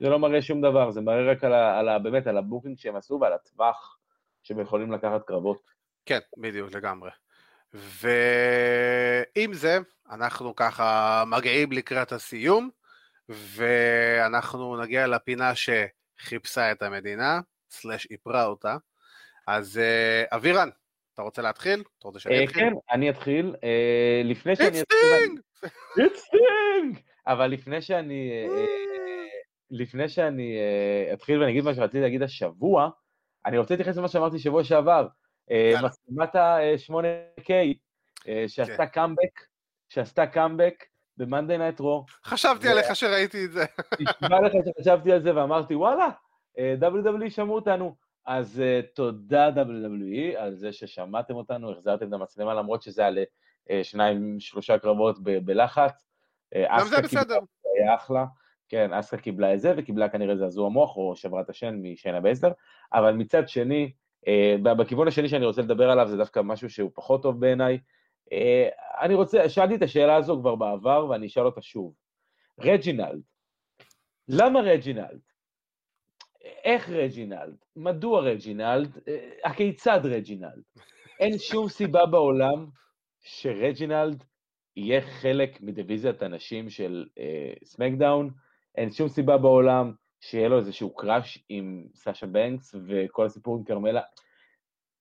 זה לא מראה שום דבר, זה מראה רק על ה, על ה, באמת על ה booking שהם עשו ועל הטווח שהם יכולים לקחת קרבות. כן, בדיוק, לגמרי. ועם זה, אנחנו ככה מגיעים לקראת הסיום, ואנחנו נגיע לפינה שכיבשה את המדינה, סלאש איפרה אותה. אז אה, אבירן, אתה רוצה להתחיל? אתה רוצה שאני אה, אתחיל? כן, אני אתחיל. אה, לפני שאני It's. Sting! It's Sting! אבל לפני שאני... אה, אה, לפני שאני אתחיל ואני אגיד מה שרציתי להגיד השבוע, אני רוצה להתייחס למה שאמרתי שבוע שעבר. יאללה. מצלמת ה-8K, אה, שעשתה כן. קאמבק, שעשתה קאמבק ב-Monday Night Raw. חשבתי עליך שראיתי את זה. נשבע לך שחשבתי על זה ואמרתי, וואלה, WWE שמעו אותנו. אז אה, תודה WWE על זה ששמעתם אותנו, החזרתם את המצלמה, למרות שזה היה לשניים, שלושה קרבות ב- בלחץ. אה, גם זה בסדר. היה אחלה. כן, אסקה קיבלה את זה, וקיבלה כנראה זעזוע מוח, או שברה את השן משיינה בייסלר, אבל מצד שני, אה, ב- בכיוון השני שאני רוצה לדבר עליו, זה דווקא משהו שהוא פחות טוב בעיניי. אה, אני רוצה, שאלתי את השאלה הזו כבר בעבר, ואני אשאל אותה שוב. רג'ינלד, למה רג'ינלד? איך רג'ינלד? מדוע רג'ינלד? אה, הכיצד רג'ינלד? אין שום סיבה בעולם שרג'ינלד יהיה חלק מדיוויזיית הנשים של אה, SmackDown, אין שום סיבה בעולם שיהיה לו איזשהו crush עם סאשה בנקס וכל הסיפור עם כרמלה.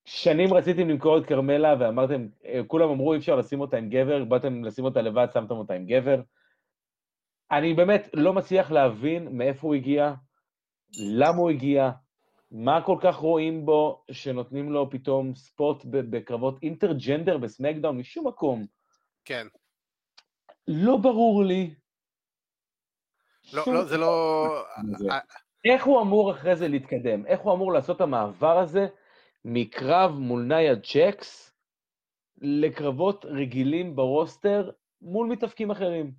שנים רציתם למכור את כרמלה ואמרתם, אה, כולם אמרו אי אפשר לשים אותה עם גבר, באתם לשים אותה לבד, שמתם אותה עם גבר. אני באמת לא מצליח להבין מאיפה הוא הגיע, למה הוא הגיע, מה כל כך רואים בו שנותנים לו פתאום ספוט בקרבות אינטרג'נדר בסמקדאון משום מקום. כן. לא ברור לי. לא, לא, זה לא... איך הוא אמור אחרי זה להתקדם? איך הוא אמור לעשות את המעבר הזה מקרב מול נאיה ג'קס לקרבות רגילים ברוסטר מול מתאבקים אחרים?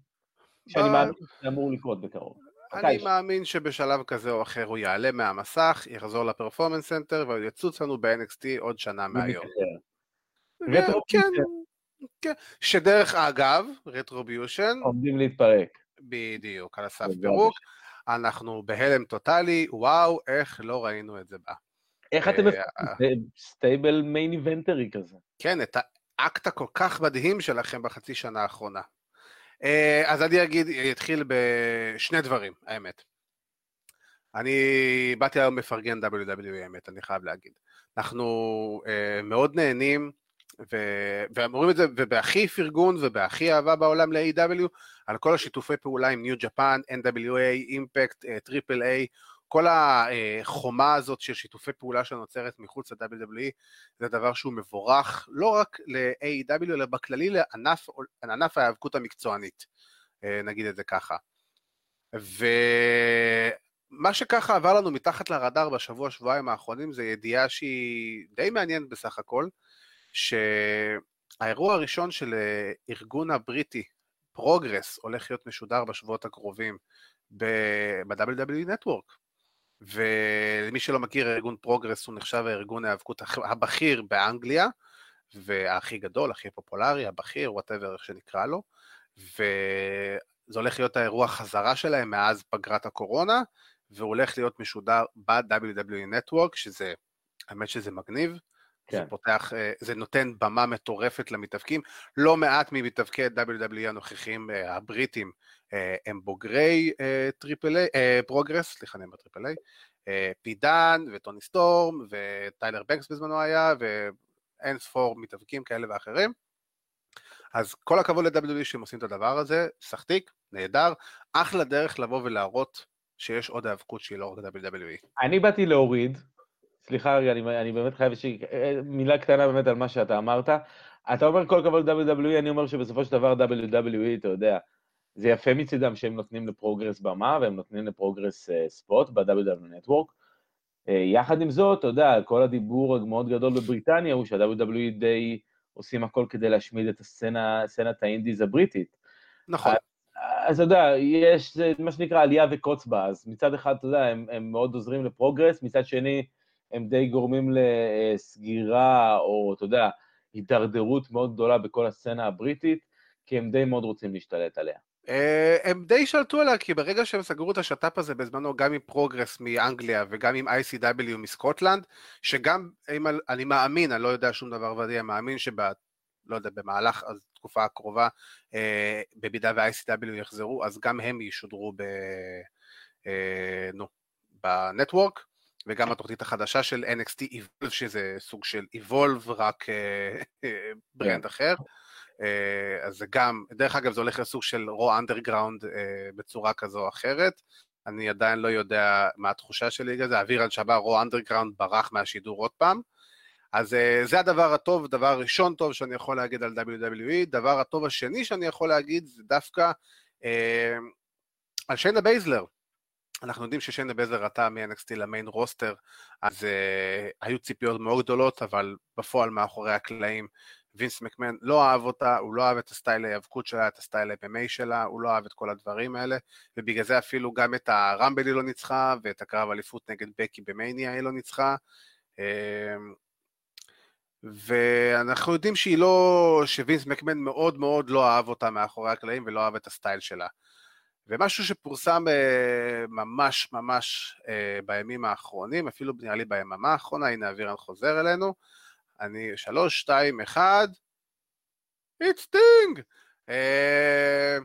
שאני מאמין שזה אמור לקרות בקרוב. אני מאמין שבשלב כזה או אחר הוא יעלה מהמסך, יחזור ל Performance Center ויצוץ לנו ב-NXT עוד שנה מהיום. כן, כן. שדרך אגב, Retribution... עומדים להתפרק. בדיוק, על הסף פירוק. אנחנו בהלם טוטאלי, וואו, איך לא ראינו את זה בה. איך אתם stable main event רי כזה? כן, את האקט הכל כך מדהים שלכם בחצי שנה האחרונה. אה, אז אני אגיד, אתחיל בשני דברים, האמת. אני באתי היום מפרגן WWE, האמת, אני חייב להגיד. אנחנו uh, מאוד נהנים, ו... ואומרים את זה, ובהכי פרגון ובהכי אהבה בעולם ל-AEW, על כל השיתופי פעולה עם New Japan, NWA, Impact, טריפל איי, כל החומה הזאת של שיתופי פעולה שנוצרת מחוץ ל-WWE זה דבר שהוא מבורך לא רק ל-AEW אלא בכללי לענף, לענף ההיאבקות המקצוענית, אה, נגיד את זה ככה. ומה שככה עבר לנו מתחת לרדאר בשבוע שבועיים האחרונים זה ידיעה שהיא די מעניינת בסך הכל, שהאירוע הראשון של אה, ארגון הבריטי, Progress, הולך להיות משודר בשבועות הקרובים ב-WWE Network. ולמי שלא מכיר, ארגון Progress הוא נחשב הארגון ההיאבקות הבכיר באנגליה, והכי גדול, הכי פופולרי, הבכיר, whatever איך שנקרא לו, וזה הולך להיות האירוע חזרה שלהם מאז פגרת הקורונה, והוא הולך להיות משודר ב-WWE Network, שזה, האמת שזה מגניב, כן. זה פותח, אה, זה נותן במה מטורפת למתאבקים. לא מעט ממתאבקי WWE הנוכחים אה, הבריטים הם בוגרי טריפל איי, Progress, סליחה, אני אומר טריפל איי, פיט דאן וטוני סטורם וטיילר בנקס בזמנו היה, ואין ספור מתאבקים כאלה ואחרים. אז כל הכבוד ל-WWE שהם עושים את הדבר הזה, סחתיק, נהדר, אחלה דרך לבוא ולהראות שיש עוד היאבקות שהיא לא רק WWE. אני באתי להוריד, סליחה רגע, אני, אני באמת חייב איזושהי אה, מילה קטנה באמת על מה שאתה אמרת. אתה אומר כל הכבוד WWE, אני אומר שבסופו של דבר WWE, אתה יודע, זה יפה מצידם שהם נותנים ל Progress במה והם נותנים ל Progress uh, spot ב-WWE Network. Uh, יחד עם זאת, אתה יודע, כל הדיבור המאוד גדול בבריטניה הוא שה-WWE די עושים הכל כדי להשמיד את הסצנה, סצנת ה indies הבריטית. נכון. אז אתה יודע, יש מה שנקרא עלייה וקוץ בה, אז מצד אחד, אתה יודע, הם, הם מאוד עוזרים ל Progress, מצד שני, הם די גורמים לסגירה, או אתה יודע, הידרדרות מאוד גדולה בכל הסצנה הבריטית, כי הם די מאוד רוצים להשתלט עליה. אה, הם די שלטו עליה, כי ברגע שהם סגרו את השת"פ הזה בזמנו גם עם Progress מאנגליה וגם עם ICW מסקוטלנד, שגם, אם אני מאמין, אני לא יודע שום דבר ודאי, אני מאמין שב... לא יודע, במהלך התקופה הקרובה, אה, במידה ו-ICW יחזרו, אז גם הם ישודרו ב... אה, נו, ב Network. וגם התוכנית החדשה של NXT Evolve, שזה סוג של Evolve, רק brand כן. אחר. אה, אז זה גם, דרך אגב זה הולך לסוג של Raw Underground אה, בצורה כזו או אחרת. אני עדיין לא יודע מה התחושה שלי לזה, אבירן שבה Raw Underground ברח מהשידור עוד פעם. אז זה הדבר הטוב, דבר ראשון טוב שאני יכול להגיד על WWE. דבר הטוב השני שאני יכול להגיד זה דווקא אה, על שיינה בייזלר. אנחנו יודעים ששיינה בייזלר עלתה מ-NXT ל main roster, אז uh, היו ציפיות מאוד גדולות, אבל בפועל מאחורי הקלעים וינס מקמן לא אהב אותה, הוא לא אהב את ה style ההיאבקות שלה, את ה style ה-MMA שלה, הוא לא אהב את כל הדברים האלה, ובגלל זה אפילו גם את ה Rumble היא לא ניצחה, ואת הקרב אליפות נגד בקי במאניה היא לא ניצחה. אמ, ואנחנו יודעים שהיא לא, שווינס מקמן מאוד מאוד לא אהב אותה מאחורי הקלעים ולא אהב את ה style שלה. ומשהו שפורסם uh, ממש ממש uh, בימים האחרונים, אפילו נראה לי ביממה האחרונה, הנה אבירן חוזר אלינו, אני שלוש, שתיים, אחד, it's thing! Uh,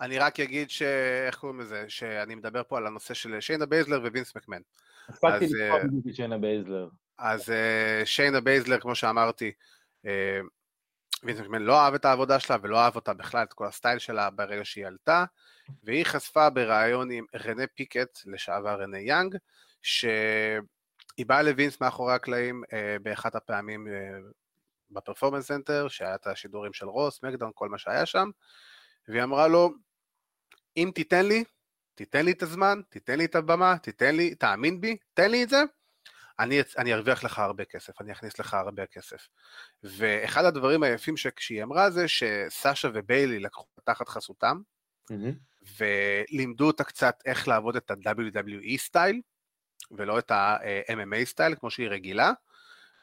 אני רק אגיד ש... איך קוראים לזה? שאני מדבר פה על הנושא של שיינה בייזלר ווינס מקמן. הספקתי לקרוא בדיוק את שיינה בייזלר. אז uh, שיינה בייזלר, כמו שאמרתי, uh, וינס מקמן לא אהב את העבודה שלה ולא אהב אותה בכלל, את כל ה style שלה ברגע שהיא עלתה, והיא חשפה בריאיון עם רנה פאקט, לשעבר רנה יאנג, שהיא באה לווינס מאחורי הקלעים uh, באחת הפעמים uh, ב Performance Center, שהיה את השידורים של Raw, SmackDown, כל מה שהיה שם, והיא אמרה לו, אם תיתן לי, תיתן לי את הזמן, תיתן לי את הבמה, תיתן לי, תאמין בי, תן לי את זה, אני, אני ארוויח לך הרבה כסף, אני אכניס לך הרבה כסף. ואחד הדברים היפים שכשהיא אמרה זה שסאשה וביילי לקחו תחת חסותם, mm-hmm. ולימדו אותה קצת איך לעבוד את ה- WWE style, ולא את ה- MMA style כמו שהיא רגילה.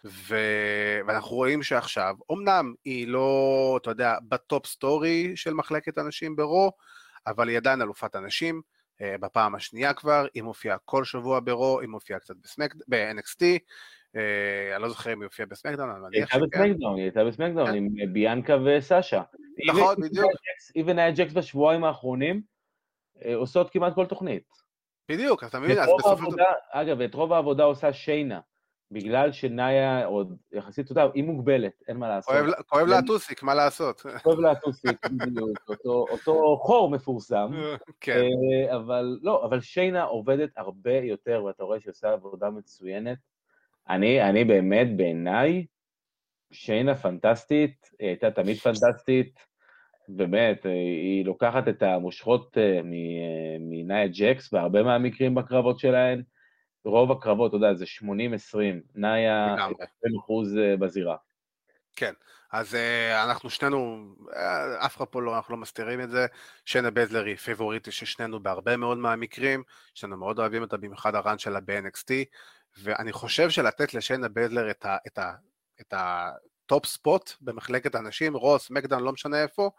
ו... ואנחנו רואים שעכשיו, אמנם היא לא, אתה יודע, ב top story של מחלקת הנשים ב Raw, אבל היא עדיין אלופת הנשים, אה, בפעם השנייה כבר, היא מופיעה כל שבוע ברו, היא מופיעה קצת בסמק... ב-NXT, אה, אני לא זוכר אם היא הופיעה בסמקדאון, אבל מניח שכן. היא הייתה בסמקדאון, היא הייתה בסמקדאון עם אה, ביאנקה וסאשה. נכון, בדיוק. איבן ג'קס בשבועיים האחרונים, עושות כמעט כל תוכנית. בדיוק, אתה מבין? אז בסופו של דבר... אגב, את רוב העבודה עושה שיינה. בגלל שנאיה עוד יחסית, אתה יודע, היא מוגבלת, אין מה לעשות. כואב לה הטוסיק, מה לעשות? כואב לה הטוסיק, בדיוק, אותו חור מפורסם. כן. אה, אבל לא, אבל שיינה עובדת הרבה יותר, ואתה רואה שהיא עושה עבודה מצוינת. אני, אני באמת, בעיניי, שיינה פנטסטית, היא הייתה תמיד פנטסטית, באמת, היא לוקחת את המושכות אה, מנאיה ג'קס בהרבה מהמקרים בקרבות שלהן. רוב הקרבות, אתה יודע, זה 80-20, נאיה 20 אחוז אה, בזירה. כן, אז אה, אנחנו שנינו, אה, אף אחד פה לא, אנחנו לא מסתירים את זה, שיינה בייזלר היא favorite של שנינו בהרבה מאוד מהמקרים, שנינו מאוד אוהבים אותה, במיוחד ה run שלה ב-NXT, ואני חושב שלתת לשיינה בייזלר את, ה, את, ה, את ה top spot במחלקת הנשים, Raw, SmackDown, לא משנה איפה,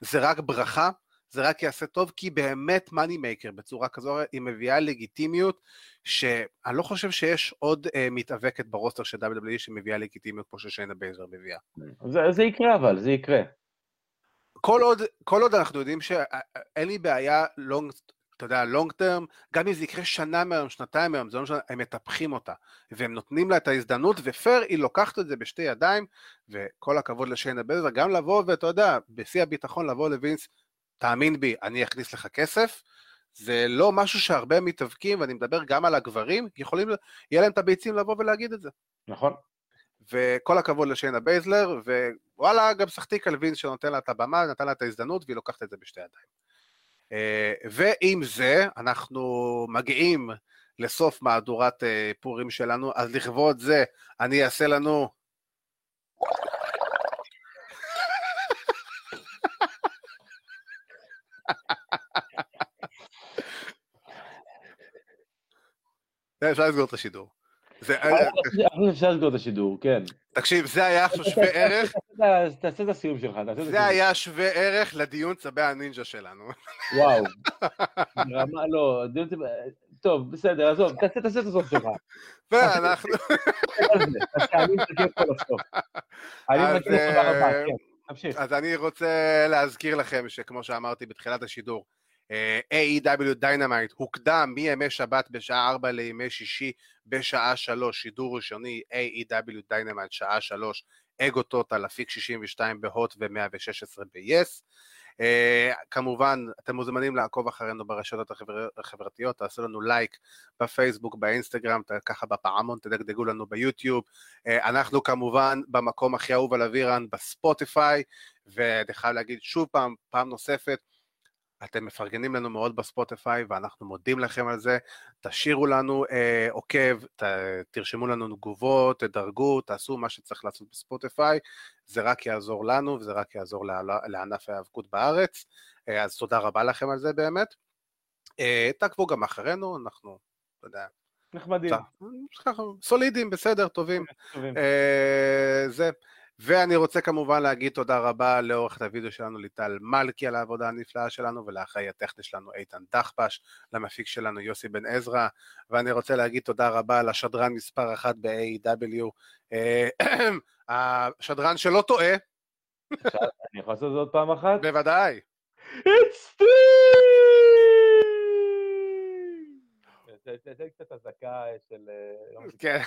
זה רק ברכה, זה רק יעשה טוב, כי באמת money maker בצורה כזו, היא מביאה לגיטימיות, שאני לא חושב שיש עוד אה, מתאבקת ב roster של WWE שמביאה לגיטימיות כמו ששיינה בייזלר מביאה. זה, זה יקרה אבל, זה יקרה. כל עוד, כל עוד אנחנו יודעים שאין לי בעיה long, אתה יודע, long term, גם אם זה יקרה שנה מהיום, שנתיים מהיום, זה לא משנה, הם מטפחים אותה, והם נותנים לה את ההזדמנות, ופייר, היא לוקחת את זה בשתי ידיים, וכל הכבוד לשיינה בייזלר, גם לבוא, ואתה יודע, בשיא הביטחון לבוא לווינס תאמין בי, אני אכניס לך כסף, זה לא משהו שהרבה מתאבקים, ואני מדבר גם על הגברים, יכולים, יהיה להם את הביצים לבוא ולהגיד את זה. נכון. וכל הכבוד לשיינה בייזלר, ווואלה, גם סחטיין על וינס שנותן לה את הבמה, נתן לה את ההזדמנות, והיא לוקחת את זה בשתי ידיים. אה, ועם זה, אנחנו מגיעים לסוף מהדורת אה, פורים שלנו, אז לכבוד זה, אני אעשה לנו... אפשר לסגור את השידור. אפשר לסגור את השידור, כן. תקשיב, זה היה שווה ערך. תעשה את הסיום שלך. זה היה שווה ערך לדיון צבי הנינג'ה שלנו. וואו. רמה, לא, דיון צבי... טוב, בסדר, עזוב, תעשה את הסוף שלך. ואנחנו... אני מחכה פה לסוף. אני מחכה תודה רבה, כן. אז אני רוצה להזכיר לכם שכמו שאמרתי בתחילת השידור, AEW Dynamite הוקדם מימי שבת בשעה 4 לימי שישי בשעה 3, שידור ראשוני AEW Dynamite שעה 3, אגו טוטל, אפיק 62 בהוט ו-116 ב-yes. Uh, כמובן, אתם מוזמנים לעקוב אחרינו ברשתות החבר... החברתיות, תעשו לנו לייק בפייסבוק, באינסטגרם, ככה בפעמון, תדגדגו לנו ביוטיוב. Uh, אנחנו כמובן במקום הכי אהוב על אבירן, בספוטיפיי, ואני חייב להגיד שוב פעם, פעם נוספת, אתם מפרגנים לנו מאוד בספוטיפיי ואנחנו מודים לכם על זה. תשאירו לנו אה, עוקב, ת, תרשמו לנו תגובות, תדרגו, תעשו מה שצריך לעשות בספוטיפיי, זה רק יעזור לנו וזה רק יעזור לענף ההיאבקות בארץ. אה, אז תודה רבה לכם על זה באמת. אה, תעקבו גם אחרינו, אנחנו, אתה יודע, נחמדים. סולידים, בסדר, טובים. טובים. אה, זה. ואני רוצה כמובן להגיד תודה רבה לעורכת הוידאו שלנו ליטל מלכי על העבודה הנפלאה שלנו ולאחראי הטכני שלנו איתן דחפש, למפיק שלנו יוסי בן עזרא, ואני רוצה להגיד תודה רבה לשדרן מספר אחת ב-AW, אה, השדרן שלא טועה. אני יכול לעשות את זה עוד פעם אחת? בוודאי. It's Steve! תן קצת אזעקה של... אה, כן.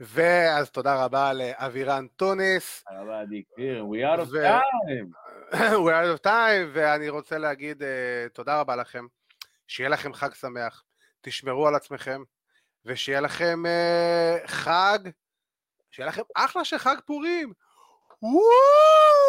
ואז תודה רבה לאבירן טוניס. תודה רבה, עדי כפיר, we out of time. we out of time, ואני רוצה להגיד uh, תודה רבה לכם, שיהיה לכם חג שמח, תשמרו על עצמכם, ושיהיה לכם uh, חג, שיהיה לכם אחלה של חג פורים. וואו!